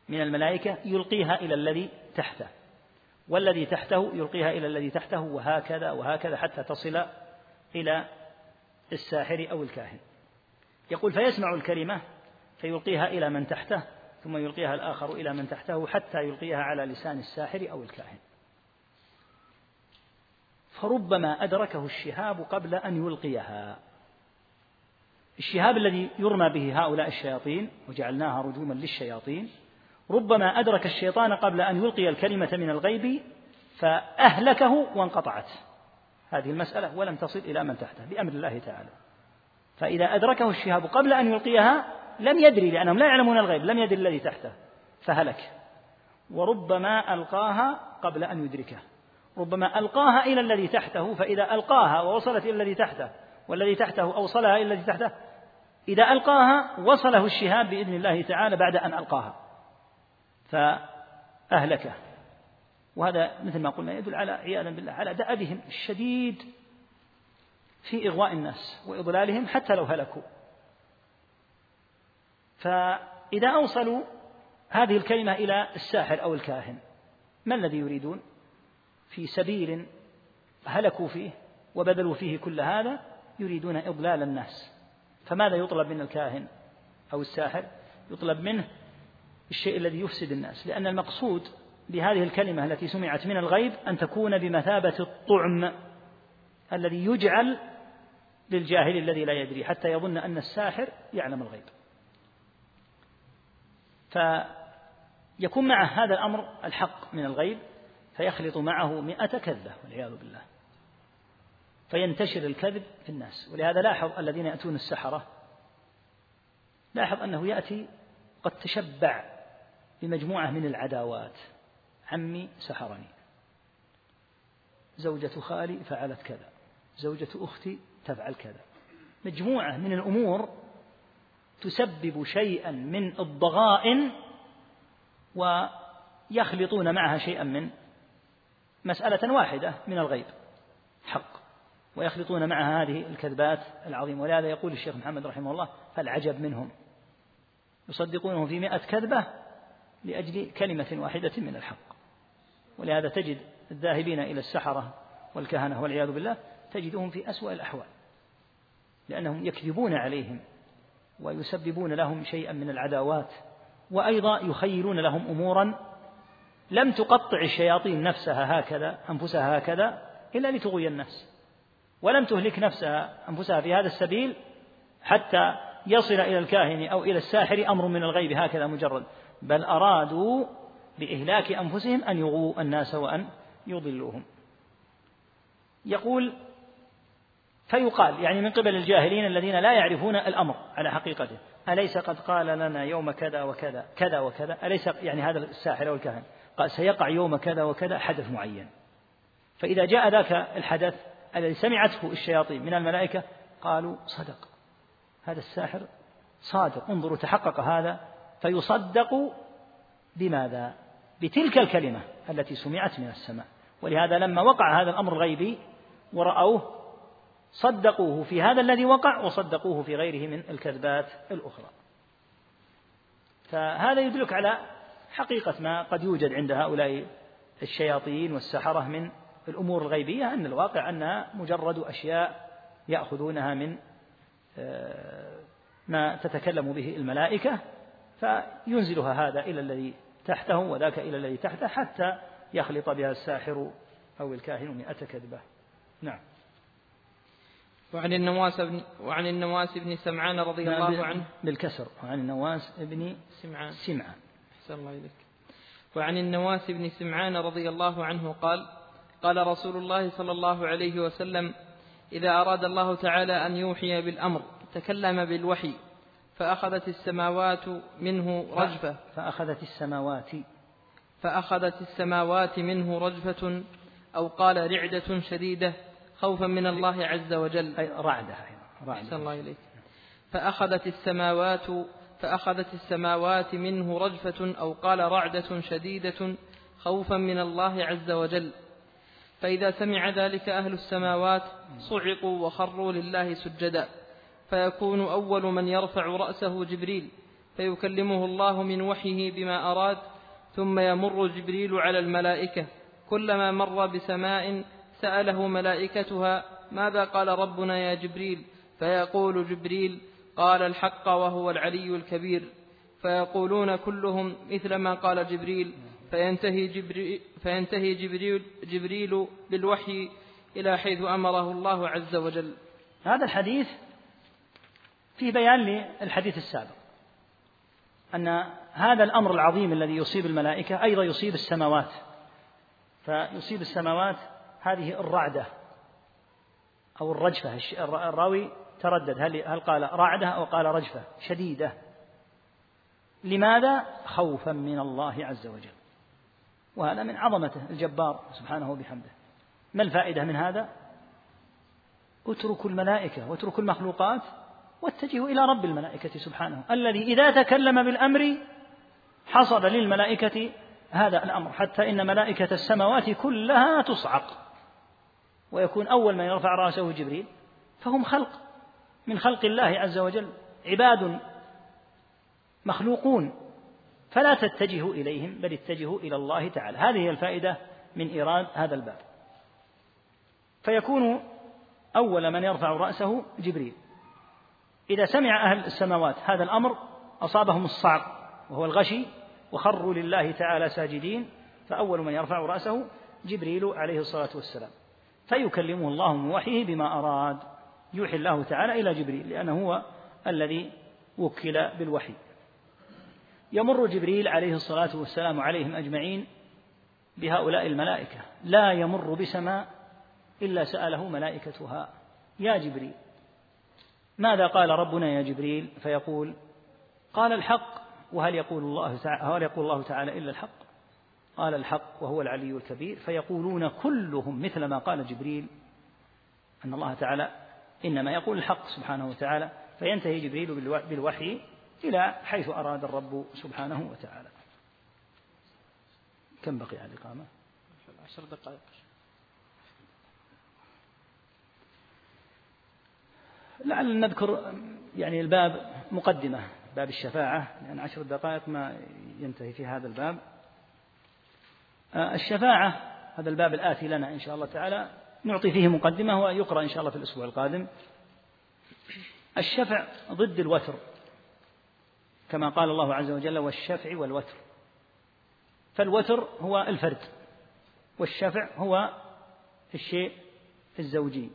من الملائكة يلقيها إلى الذي تحته والذي تحته يلقيها إلى الذي تحته وهكذا وهكذا حتى تصل إلى الساحر أو الكاهن. يقول فيسمع الكلمة فيلقيها إلى من تحته ثم يلقيها الآخر إلى من تحته حتى يلقيها على لسان الساحر أو الكاهن. فربما أدركه الشهاب قبل أن يلقيها. الشهاب الذي يرمى به هؤلاء الشياطين وجعلناها رجوما للشياطين ربما أدرك الشيطان قبل أن يلقي الكلمة من الغيب فأهلكه وانقطعت. هذه المسألة ولم تصل إلى من تحته بأمر الله تعالى. فإذا أدركه الشهاب قبل أن يلقيها لم يدري لأنهم لا يعلمون الغيب لم يدري الذي تحته فهلك. وربما ألقاها قبل أن يدركه. ربما ألقاها إلى الذي تحته فإذا ألقاها ووصلت إلى الذي تحته والذي تحته أوصلها إلى الذي تحته إذا ألقاها وصله الشهاب بإذن الله تعالى بعد أن ألقاها. فأهلكه. وهذا مثل ما قلنا يدل على عياذا بالله على دأبهم الشديد في إغواء الناس وإضلالهم حتى لو هلكوا. فإذا أوصلوا هذه الكلمة إلى الساحر أو الكاهن ما الذي يريدون؟ في سبيل هلكوا فيه وبذلوا فيه كل هذا يريدون إضلال الناس. فماذا يطلب من الكاهن أو الساحر؟ يطلب منه الشيء الذي يفسد الناس. لأن المقصود بهذه الكلمة التي سمعت من الغيب أن تكون بمثابة الطعم الذي يجعل للجاهل الذي لا يدري حتى يظن أن الساحر يعلم الغيب. فيكون معه هذا الأمر الحق من الغيب فيخلط معه مئة كذبة والعياذ بالله. فينتشر الكذب في الناس ولهذا لاحظ الذين يأتون السحرة لاحظ أنه يأتي قد تشبع بمجموعة من العداوات. عمي سحرني. زوجة خالي فعلت كذا. زوجة أختي تفعل كذا. مجموعة من الأمور تسبب شيئا من الضغائن ويخلطون معها شيئا من مسألة واحدة من الغيب حق. ويخلطون معها هذه الكذبات العظيمة. ولهذا يقول الشيخ محمد رحمه الله فالعجب منهم. يصدقونه في مئة كذبة لأجل كلمة واحدة من الحق. ولهذا تجد الذاهبين إلى السحرة والكهنة والعياذ بالله تجدهم في أسوأ الأحوال لأنهم يكذبون عليهم ويسببون لهم شيئا من العداوات وأيضا يخيلون لهم أمورا لم تقطع الشياطين نفسها هكذا أنفسها هكذا إلا لتغوي الناس ولم تهلك نفسها أنفسها في هذا السبيل حتى يصل إلى الكاهن أو إلى الساحر أمر من الغيب هكذا مجرد. بل أرادوا بإهلاك أنفسهم أن يغووا الناس وأن يضلوهم. يقول فيقال يعني من قبل الجاهلين الذين لا يعرفون الأمر على حقيقته أليس قد قال لنا يوم كذا وكذا كذا وكذا أليس يعني هذا الساحر أو الكاهن؟ قال سيقع يوم كذا وكذا حدث معين. فإذا جاء ذاك الحدث الذي سمعته الشياطين من الملائكة قالوا صدق. هذا الساحر صادق انظروا تحقق هذا فيصدق بماذا؟ بتلك الكلمة التي سمعت من السماء. ولهذا لما وقع هذا الأمر الغيبي ورأوه صدقوه في هذا الذي وقع وصدقوه في غيره من الكذبات الأخرى. فهذا يدلك على حقيقة ما قد يوجد عند هؤلاء الشياطين والسحرة من الأمور الغيبية أن الواقع أنها مجرد أشياء يأخذونها من آه، ما تتكلم به الملائكة فينزلها هذا إلى الذي تحته وذاك إلى الذي تحته حتى يخلط بها الساحر أو الكاهن مئة كذبة. نعم. وعن النواس بن وعن النواس بن سمعان رضي نعم، الله عنه. بالكسر. وعن النواس بن سمعان. سمعان. أحسن الله إليك. وعن النواس بن سمعان رضي الله عنه قال قال رسول الله صلى الله عليه وسلم إذا أراد الله تعالى أن يوحي بالأمر تكلم بالوحي فأخذت السماوات منه رجفة. فأخذت السماوات. فأخذت السماوات منه رجفة أو قال رعدة شديدة خوفا من الله عز وجل. أي رعدة رعدة. الله إليك. فأخذت السماوات فأخذت السماوات منه رجفة أو قال رعدة شديدة خوفا من الله عز وجل. فإذا سمع ذلك أهل السماوات صعقوا وخروا لله سجدا. فيكون أول من يرفع رأسه جبريل. فيكلمه الله من وحيه بما أراد. ثم يمر جبريل على الملائكة. كلما مر بسماء سأله ملائكتها ماذا قال ربنا يا جبريل؟ فيقول جبريل قال الحق وهو العلي الكبير. فيقولون كلهم مثل ما قال جبريل. فينتهي جبريل, فينتهي جبريل, جبريل بالوحي إلى حيث أمره الله عز وجل. هذا الحديث فيه بيان للحديث السابق. أن هذا الأمر العظيم الذي يصيب الملائكة أيضا يصيب السماوات. فيصيب السماوات هذه الرعدة أو الرجفة الراوي تردد. هل هل قال رعدة أو قال رجفة؟ شديدة. لماذا؟ خوفا من الله عز وجل. وهذا من عظمته الجبار سبحانه وبحمده. ما الفائدة من هذا؟ اتركوا الملائكة واتركوا المخلوقات واتجهوا إلى رب الملائكة سبحانه. الذي إذا تكلم بالأمر حصل للملائكة هذا الأمر حتى إن ملائكة السماوات كلها تصعق ويكون أول من يرفع رأسه جبريل فهم خلق. من خلق الله عز وجل عباد مخلوقون فلا تتجهوا إليهم بل اتجهوا إلى الله تعالى. هذه هي الفائدة من إيراد هذا الباب. فيكون أول من يرفع رأسه جبريل. إذا سمع أهل السماوات هذا الأمر أصابهم الصعق وهو الغشي وخروا لله تعالى ساجدين فأول من يرفع رأسه جبريل عليه الصلاة والسلام. فيكلمه الله من وحيه بما أراد. يوحي الله تعالى إلى جبريل لأنه هو الذي وكل بالوحي. يمر جبريل عليه الصلاة والسلام عليهم أجمعين بهؤلاء الملائكة. لا يمر بسماء إلا سأله ملائكتها يا جبريل ماذا قال ربنا يا جبريل؟ فيقول قال الحق وهل يقول الله تعالى هل يقول الله تعالى إلا الحق؟ قال الحق وهو العلي الكبير. فيقولون كلهم مثل ما قال جبريل أن الله تعالى إنما يقول الحق سبحانه وتعالى فينتهي جبريل بالوحي إلى حيث أراد الرب سبحانه وتعالى. كم بقي على الإقامة؟ عشر دقائق. لعل نذكر يعني الباب مقدمة باب الشفاعة لأن عشر دقائق ما ينتهي في هذا الباب. آه، الشفاعة هذا الباب الآتي لنا إن شاء الله تعالى. نعطي فيه مقدمة ويقرأ إن شاء الله في الأسبوع القادم. الشفع ضد الوتر كما قال الله عز وجل والشفع والوتر. فالوتر هو الفرد والشفع هو الشيء الزوجي.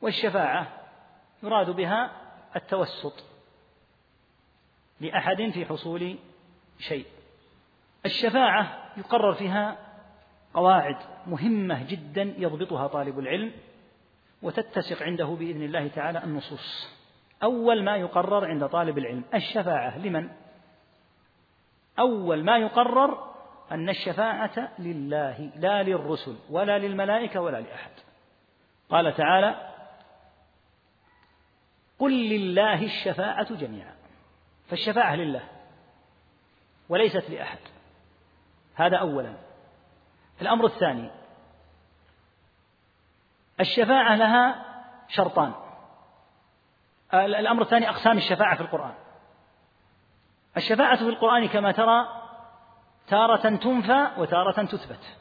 والشفاعة يراد بها التوسط لأحد في حصول شيء. الشفاعة يقرر فيها قواعد مهمة جدا يضبطها طالب العلم وتتسق عنده بإذن الله تعالى النصوص. أول ما يقرر عند طالب العلم الشفاعة لمن؟ أول ما يقرر أن الشفاعة لله لا للرسل ولا للملائكة ولا لأحد. قال تعالى قل لله الشفاعة جميعا. فالشفاعة لله وليست لأحد. هذا أولا. الأمر الثاني الشفاعة لها شرطان. الأمر الثاني أقسام الشفاعة في القرآن. الشفاعة في القرآن كما ترى تارة تنفى وتارة تثبت.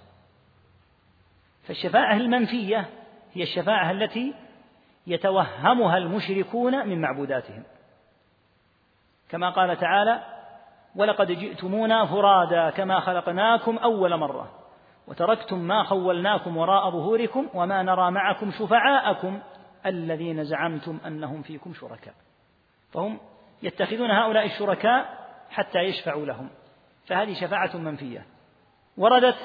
فالشفاعة المنفية هي الشفاعة التي يتوهمها المشركون من معبوداتهم. كما قال تعالى ولقد جئتمونا فرادا كما خلقناكم أول مرة. وتركتم ما خولناكم وراء ظهوركم وما نرى معكم شفعاءكم الذين زعمتم أنهم فيكم شركاء. فهم يتخذون هؤلاء الشركاء حتى يشفعوا لهم. فهذه شفاعة منفية. وردت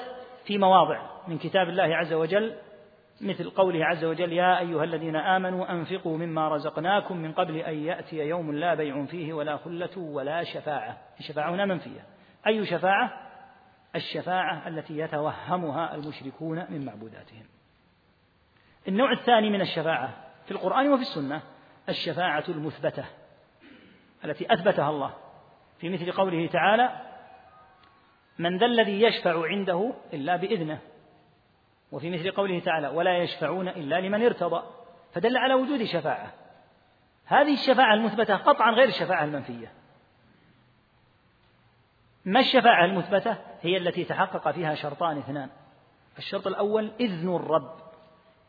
في مواضع من كتاب الله عز وجل مثل قوله عز وجل يا أيها الذين آمنوا أنفقوا مما رزقناكم من قبل أن يأتي يوم لا بيع فيه ولا خلة ولا شفاعة. الشفاعة هنا منفية. أي شفاعة؟ الشفاعة التي يتوهمها المشركون من معبوداتهم. النوع الثاني من الشفاعة في القرآن وفي السنة الشفاعة المثبتة التي أثبتها الله. في مثل قوله تعالى من ذا الذي يشفع عنده إلا بإذنه. وفي مثل قوله تعالى ولا يشفعون إلا لمن ارتضى. فدل على وجود شفاعة. هذه الشفاعة المثبتة قطعا غير الشفاعة المنفية. ما الشفاعة المثبتة؟ هي التي تحقق فيها شرطان اثنان. الشرط الأول إذن الرب.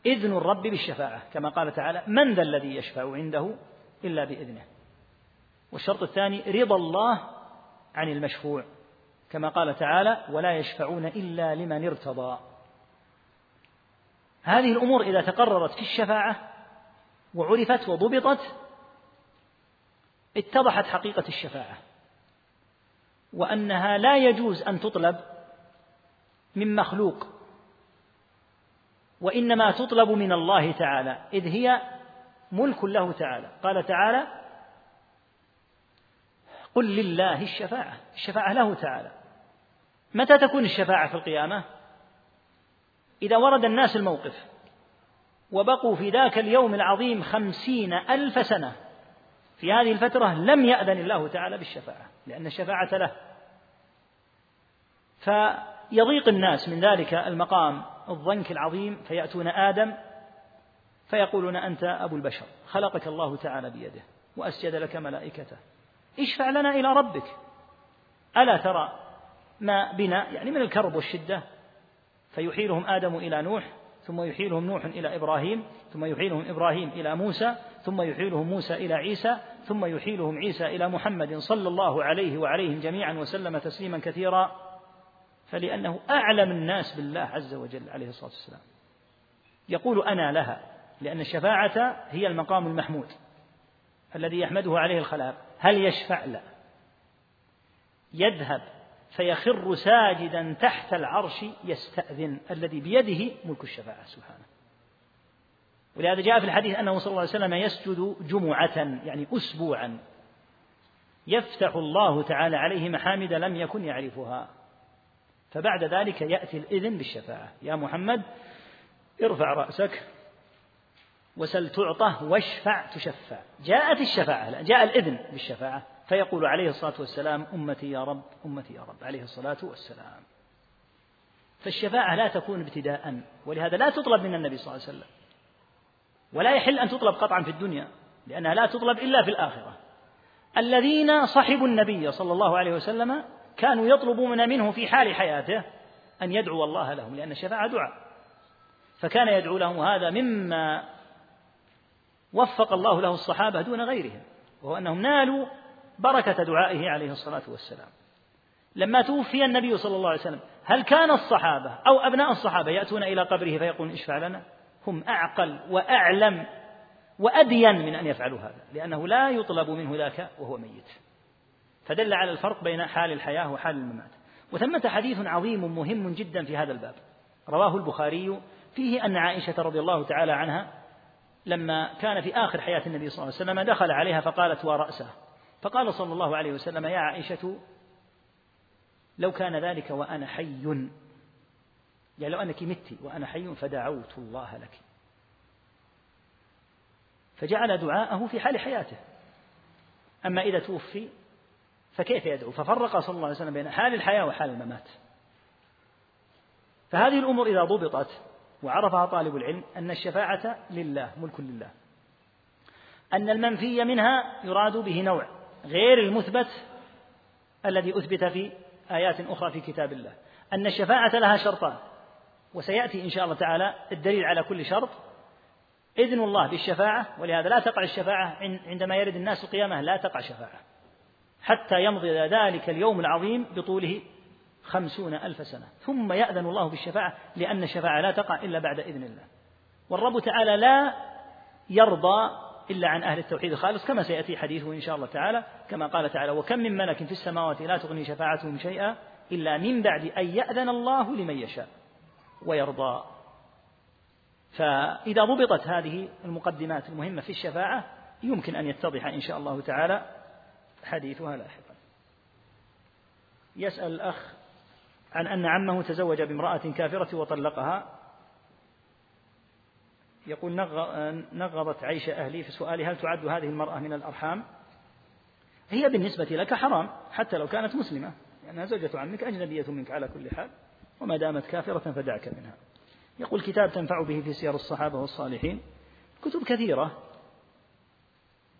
إذن الرب بالشفاعة. كما قال تعالى من ذا الذي يشفع عنده إلا بإذنه. والشرط الثاني رضا الله عن المشفوع. كما قال تعالى ولا يشفعون إلا لمن ارتضى. هذه الأمور إذا تقررت في الشفاعة وعرفت وضبطت اتضحت حقيقة الشفاعة. وأنها لا يجوز أن تطلب من مخلوق وإنما تطلب من الله تعالى إذ هي ملك له تعالى. قال تعالى قل لله الشفاعة الشفاعة له تعالى. متى تكون الشفاعة في القيامة؟ إذا ورد الناس الموقف وبقوا في ذاك اليوم العظيم خمسين ألف سنة في هذه الفترة لم يأذن الله تعالى بالشفاعة لأن الشفاعة له. فيضيق الناس من ذلك المقام الضنك العظيم فيأتون آدم فيقولون أنت أبو البشر خلقك الله تعالى بيده وأسجد لك ملائكته. اشفع لنا إلى ربك. ألا ترى ما بنا؟ يعني من الكرب والشدة. فيحيلهم آدم إلى نوح ثم يحيلهم نوح إلى إبراهيم ثم يحيلهم إبراهيم إلى موسى ثم يحيلهم موسى إلى عيسى ثم يحيلهم عيسى إلى محمد صلى الله عليه وعليهم جميعا وسلم تسليما كثيرا. فلأنه أعلم الناس بالله عز وجل عليه الصلاة والسلام. يقول أنا لها لأن الشفاعة هي المقام المحمود الذي يحمده عليه الخلائق. هل يشفع لا يذهب. فيخر ساجدا تحت العرش يستأذن الذي بيده ملك الشفاعة سبحانه. ولهذا جاء في الحديث أنه صلى الله عليه وسلم يسجد جمعة يعني أسبوعا. يفتح الله تعالى عليه محامد لم يكن يعرفها. فبعد ذلك يأتي الإذن بالشفاعة. يا محمد ارفع رأسك وسل تعطى واشفع تشفع. جاءت الشفاعة جاء الإذن بالشفاعة. فيقول عليه الصلاة والسلام أمتي يا رب أمتي يا رب عليه الصلاة والسلام. فالشفاعة لا تكون ابتداء ولهذا لا تطلب من النبي صلى الله عليه وسلم ولا يحل أن تطلب قطعا في الدنيا لأنها لا تطلب إلا في الآخرة. الذين صحبوا النبي صلى الله عليه وسلم كانوا يطلبون منه في حال حياته أن يدعو الله لهم لأن الشفاعة دعاء. فكان يدعو لهم هذا مما وفق الله له الصحابة دون غيرهم وهو أنهم نالوا بركة دعائه عليه الصلاة والسلام. لما توفي النبي صلى الله عليه وسلم هل كان الصحابة أو أبناء الصحابة يأتون إلى قبره فيقولون اشفع لنا؟ هم أعقل وأعلم وأدين من أن يفعلوا هذا لأنه لا يطلب منه ذاك وهو ميت. فدل على الفرق بين حال الحياة وحال الممات. وثمة حديث عظيم مهم جدا في هذا الباب. رواه البخاري فيه أن عائشة رضي الله تعالى عنها لما كان في آخر حياة النبي صلى الله عليه وسلم دخل عليها فقالت ورأسه. فقال صلى الله عليه وسلم يا عائشة لو كان ذلك وأنا حي يعني لو أنك مت وأنا حي فدعوت الله لك. فجعل دعاءه في حال حياته. أما إذا توفي فكيف يدعو؟ ففرق صلى الله عليه وسلم بين حال الحياة وحال الممات. فهذه الأمور إذا ضبطت وعرفها طالب العلم أن الشفاعة لله ملك لله. أن المنفي منها يراد به نوع. غير المثبت الذي أثبت في آيات أخرى في كتاب الله. أن الشفاعة لها شرطان وسيأتي إن شاء الله تعالى الدليل على كل شرط. إذن الله بالشفاعة ولهذا لا تقع الشفاعة عندما يرد الناس القيامة لا تقع شفاعة حتى يمضي ذلك اليوم العظيم بطوله خمسون ألف سنة. ثم يأذن الله بالشفاعة لأن الشفاعة لا تقع إلا بعد إذن الله. والرب تعالى لا يرضى إلا عن أهل التوحيد الخالص كما سيأتي حديثه إن شاء الله تعالى كما قال تعالى وكم من ملك في السماوات لا تغني شفاعتهم شيئا إلا من بعد أن يأذن الله لمن يشاء ويرضى. فإذا ضبطت هذه المقدمات المهمة في الشفاعة يمكن أن يتضح إن شاء الله تعالى حديثها لاحقا. يسأل الأخ عن أن عمه تزوج بامرأة كافرة وطلقها. يقول نغضت عيش أهلي في سؤالي هل تعد هذه المرأة من الأرحام؟ هي بالنسبة لك حرام حتى لو كانت مسلمة. لأنها زوجة عمك أجنبية منك على كل حال وما دامت كافرة فدعك منها. يقول كتاب تنفع به في سير الصحابة والصالحين. كتب كثيرة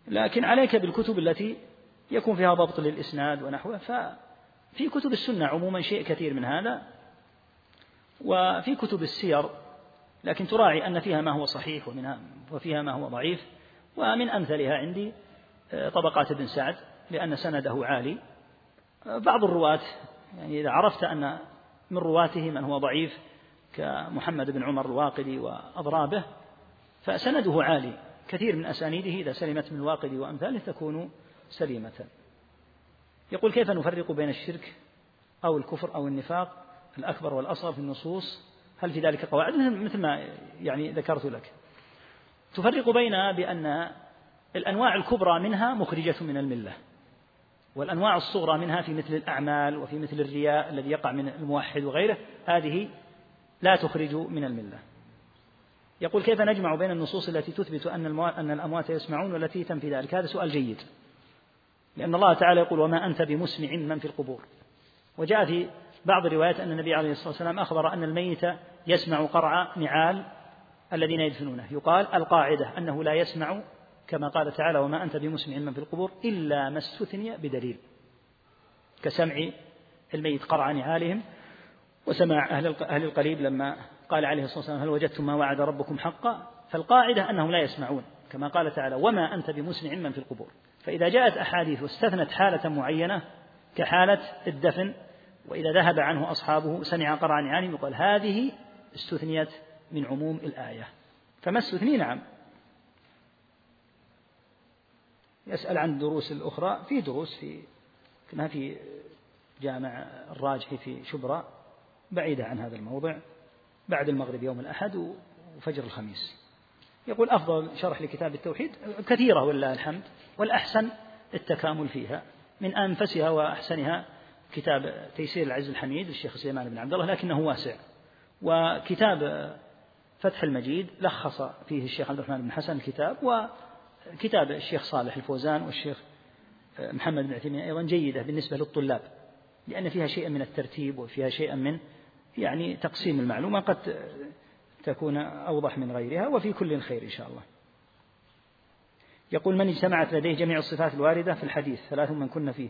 لكن عليك بالكتب التي يكون فيها ضبط للإسناد ونحوه. ففي كتب السنة عموما شيء كثير من هذا وفي كتب السير لكن تراعي أن فيها ما هو صحيح ومنها وفيها ما هو ضعيف. ومن أمثلها عندي آه، طبقات ابن سعد لأن سنده عالي. آه، بعض الرواة يعني إذا عرفت أن من رواته من هو ضعيف كمحمد بن عمر الواقدي وأضرابه فسنده عالي. كثير من أسانيده إذا سلمت من الواقدي وأمثاله تكون سليمة. يقول كيف نفرق بين الشرك أو الكفر أو النفاق؟ الأكبر والأصغر في النصوص. هل في ذلك قواعد؟ مثل ما يعني ذكرت لك. تفرق بين بأن الأنواع الكبرى منها مخرجة من الملة والأنواع الصغرى منها في مثل الأعمال وفي مثل الرياء الذي يقع من الموحد وغيره هذه لا تخرج من الملة. يقول كيف نجمع بين النصوص التي تثبت أن أن الأموات يسمعون والتي تنفي ذلك؟ هذا سؤال جيد. لأن الله تعالى يقول وما أنت بمسمع من في القبور. وجاء في بعض الروايات أن النبي عليه الصلاة والسلام أخبر أن الميت يسمع قرع نعال الذين يدفنونه. يقال القاعدة أنه لا يسمع كما قال تعالى وما أنت بمسمع من في القبور إلا ما استثني بدليل كسمع الميت قرع نعالهم وسمع أهل أهل القريب لما قال عليه الصلاة والسلام هل وجدتم ما وعد ربكم حقا؟ فالقاعدة أنهم لا يسمعون كما قال تعالى وما أنت بمسمع من في القبور. فإذا جاءت أحاديث واستثنت حالة معينة كحالة الدفن وإذا ذهب عنه أصحابه سمع قرع نعالهم يقول هذه استثنيت من عموم الآية. فما استثني؟ نعم. يسأل عن الدروس الأخرى. في دروس في كما في جامع الراجحي في شبرا بعيدة عن هذا الموضع. بعد المغرب يوم الأحد وفجر الخميس. يقول أفضل شرح لكتاب التوحيد كثيرة ولله الحمد والأحسن التكامل فيها. من أنفسها وأحسنها كتاب تيسير العز الحميد للشيخ سليمان بن عبد الله لكنه واسع. وكتاب فتح المجيد لخص فيه الشيخ عبد الرحمن بن حسن الكتاب وكتاب الشيخ صالح الفوزان والشيخ محمد بن عثيمين أيضا جيدة بالنسبة للطلاب لأن فيها شيئا من الترتيب وفيها شيئا من يعني تقسيم المعلومة قد تكون أوضح من غيرها وفي كل خير إن شاء الله. يقول من اجتمعت لديه جميع الصفات الواردة في الحديث ثلاث من كن فيه.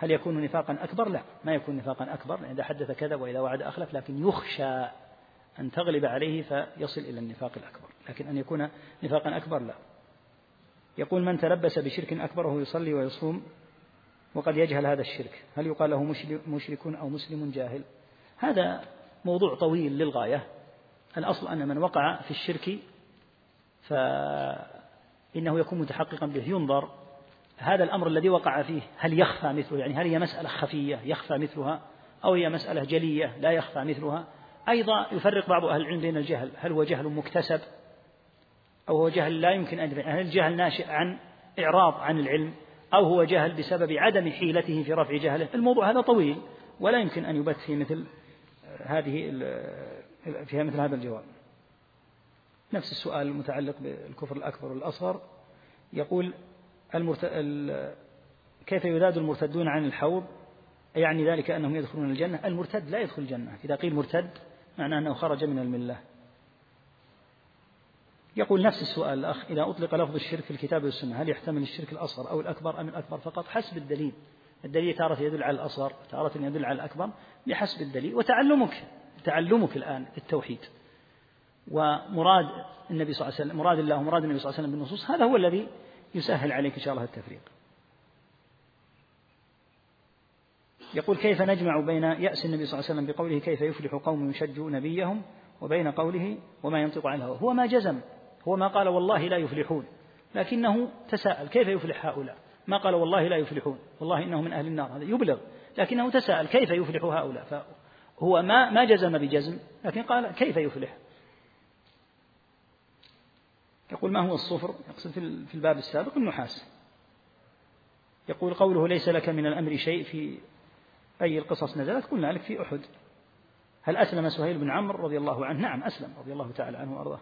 هل يكون نفاقا أكبر؟ لا ما يكون نفاقا أكبر إذا حدث كذب وإذا وعد أخلف لكن يخشى أن تغلب عليه فيصل إلى النفاق الأكبر. لكن أن يكون نفاقا أكبر لا. يقول من تلبس بشرك أكبر وهو يصلي ويصوم وقد يجهل هذا الشرك. هل يقال له مشرك أو مسلم جاهل؟ هذا موضوع طويل للغاية. الأصل أن من وقع في الشرك فإنه يكون متحققا به ينظر هذا الأمر الذي وقع فيه هل يخفى مثله؟ يعني هل هي مسألة خفية يخفى مثلها أو هي مسألة جلية لا يخفى مثلها؟ أيضا يفرق بعض أهل العلم بين الجهل هل هو جهل مكتسب أو هو جهل لا يمكن أن هل الجهل ناشئ عن إعراض عن العلم أو هو جهل بسبب عدم حيلته في رفع جهله؟ الموضوع هذا طويل ولا يمكن أن يبث في مثل هذه فيها مثل هذا الجواب. نفس السؤال المتعلق بالكفر الأكبر والأصغر يقول المرت... ال... كيف يذاد المرتدون عن الحوض؟ يعني ذلك أنهم يدخلون الجنة. المرتد لا يدخل الجنة. إذا قيل مرتد معناه أنه خرج من الملة. يقول نفس السؤال الأخ إذا أطلق لفظ الشرك في الكتاب والسنة هل يحتمل الشرك الأصغر أو الأكبر أم الأكبر فقط؟ حسب الدليل. الدليل تارة يدل على الأصغر تارة يدل على الأكبر بحسب الدليل. وتعلمك تعلمك الآن التوحيد. ومراد النبي صلى الله عليه وسلم مراد الله ومراد النبي صلى الله عليه وسلم بالنصوص هذا هو الذي يسهل عليك إن شاء الله التفريق. يقول كيف نجمع بين يأس النبي صلى الله عليه وسلم بقوله كيف يفلح قوم يشجوا نبيهم وبين قوله وما ينطق عن الهوى. هو ما جزم هو ما قال والله لا يفلحون لكنه تساءل كيف يفلح هؤلاء؟ ما قال والله لا يفلحون والله إنه من أهل النار هذا يبلغ لكنه تساءل كيف يفلح هؤلاء؟ فهو ما ما جزم بجزم لكن قال كيف يفلح؟ يقول ما هو الصفر؟ يقصد في الباب السابق النحاس. يقول قوله ليس لك من الأمر شيء في أي القصص نزلت. قلنا لك في أحد. هل أسلم سهيل بن عمرو رضي الله عنه؟ نعم أسلم رضي الله تعالى عنه وأرضاه.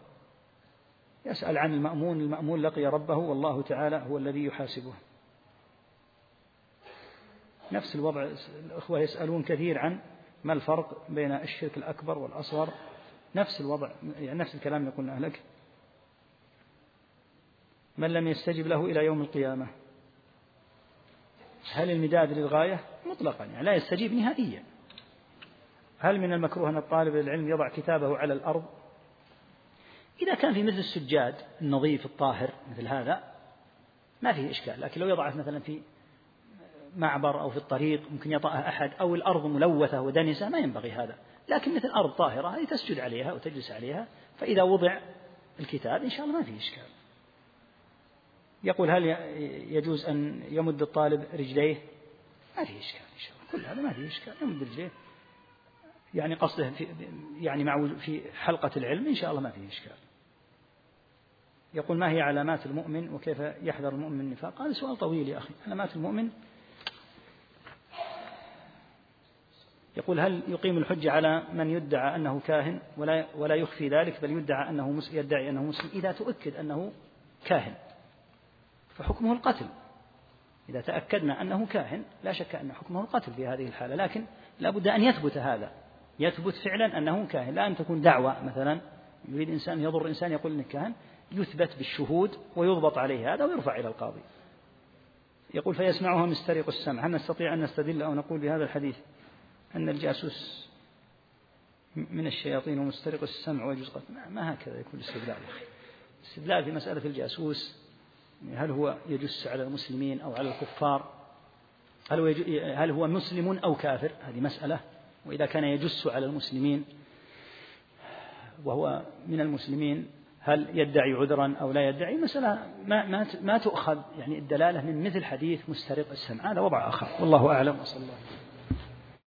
يسأل عن المأمون المأمون لقي ربه والله تعالى هو الذي يحاسبه. نفس الوضع الأخوة يسألون كثير عن ما الفرق بين الشرك الأكبر والأصغر. نفس الوضع يعني نفس الكلام اللي قلناه لك من لم يستجب له إلى يوم القيامة. هل المداد للغاية؟ مطلقا يعني لا يستجيب نهائيا. هل من المكروه أن الطالب العلم يضع كتابه على الأرض؟ إذا كان في مثل السجاد النظيف الطاهر مثل هذا ما فيه إشكال. لكن لو يضعه مثلا في معبر أو في الطريق ممكن يطأها أحد أو الأرض ملوثة ودنسة ما ينبغي هذا. لكن مثل أرض طاهرة هذه تسجد عليها وتجلس عليها فإذا وضع الكتاب إن شاء الله ما فيه إشكال. يقول هل يجوز أن يمد الطالب رجليه؟ ما في إشكال إن شاء الله. كل هذا ما في إشكال. يمد رجليه. يعني قصده في يعني مع في حلقة العلم إن شاء الله ما في إشكال. يقول ما هي علامات المؤمن وكيف يحذر المؤمن من النفاق؟ هذا سؤال طويل يا أخي. علامات المؤمن. يقول هل يقيم الحجة على من يدعى أنه كاهن ولا ولا يخفي ذلك بل يدعى أنه يدعي أنه مسلم؟ إذا تؤكد أنه كاهن. فحكمه القتل. إذا تأكدنا أنه كاهن لا شك أن حكمه القتل في هذه الحالة لكن لا بد أن يثبت هذا. يثبت فعلا أنه كاهن. لا أن تكون دعوة مثلا يريد إنسان يضر إنسان يقول إنك كاهن يثبت بالشهود ويضبط عليه هذا ويرفع إلى القاضي. يقول فيسمعها مسترق السمع. هل نستطيع أن نستدل أو نقول بهذا الحديث أن الجاسوس من الشياطين ومسترق السمع ويجوز قتل ما هكذا يكون الاستدلال. يا أخي الاستدلال في مسألة الجاسوس هل هو يجس على المسلمين أو على الكفار؟ هل هو, هل هو مسلم أو كافر؟ هذه مسألة. وإذا كان يجس على المسلمين وهو من المسلمين هل يدعي عذرا أو لا يدعي؟ مسألة ما, ما, ما تؤخذ. يعني الدلالة من مثل حديث مسترق السمع. هذا وضع آخر. والله أعلم. وصلى الله عليه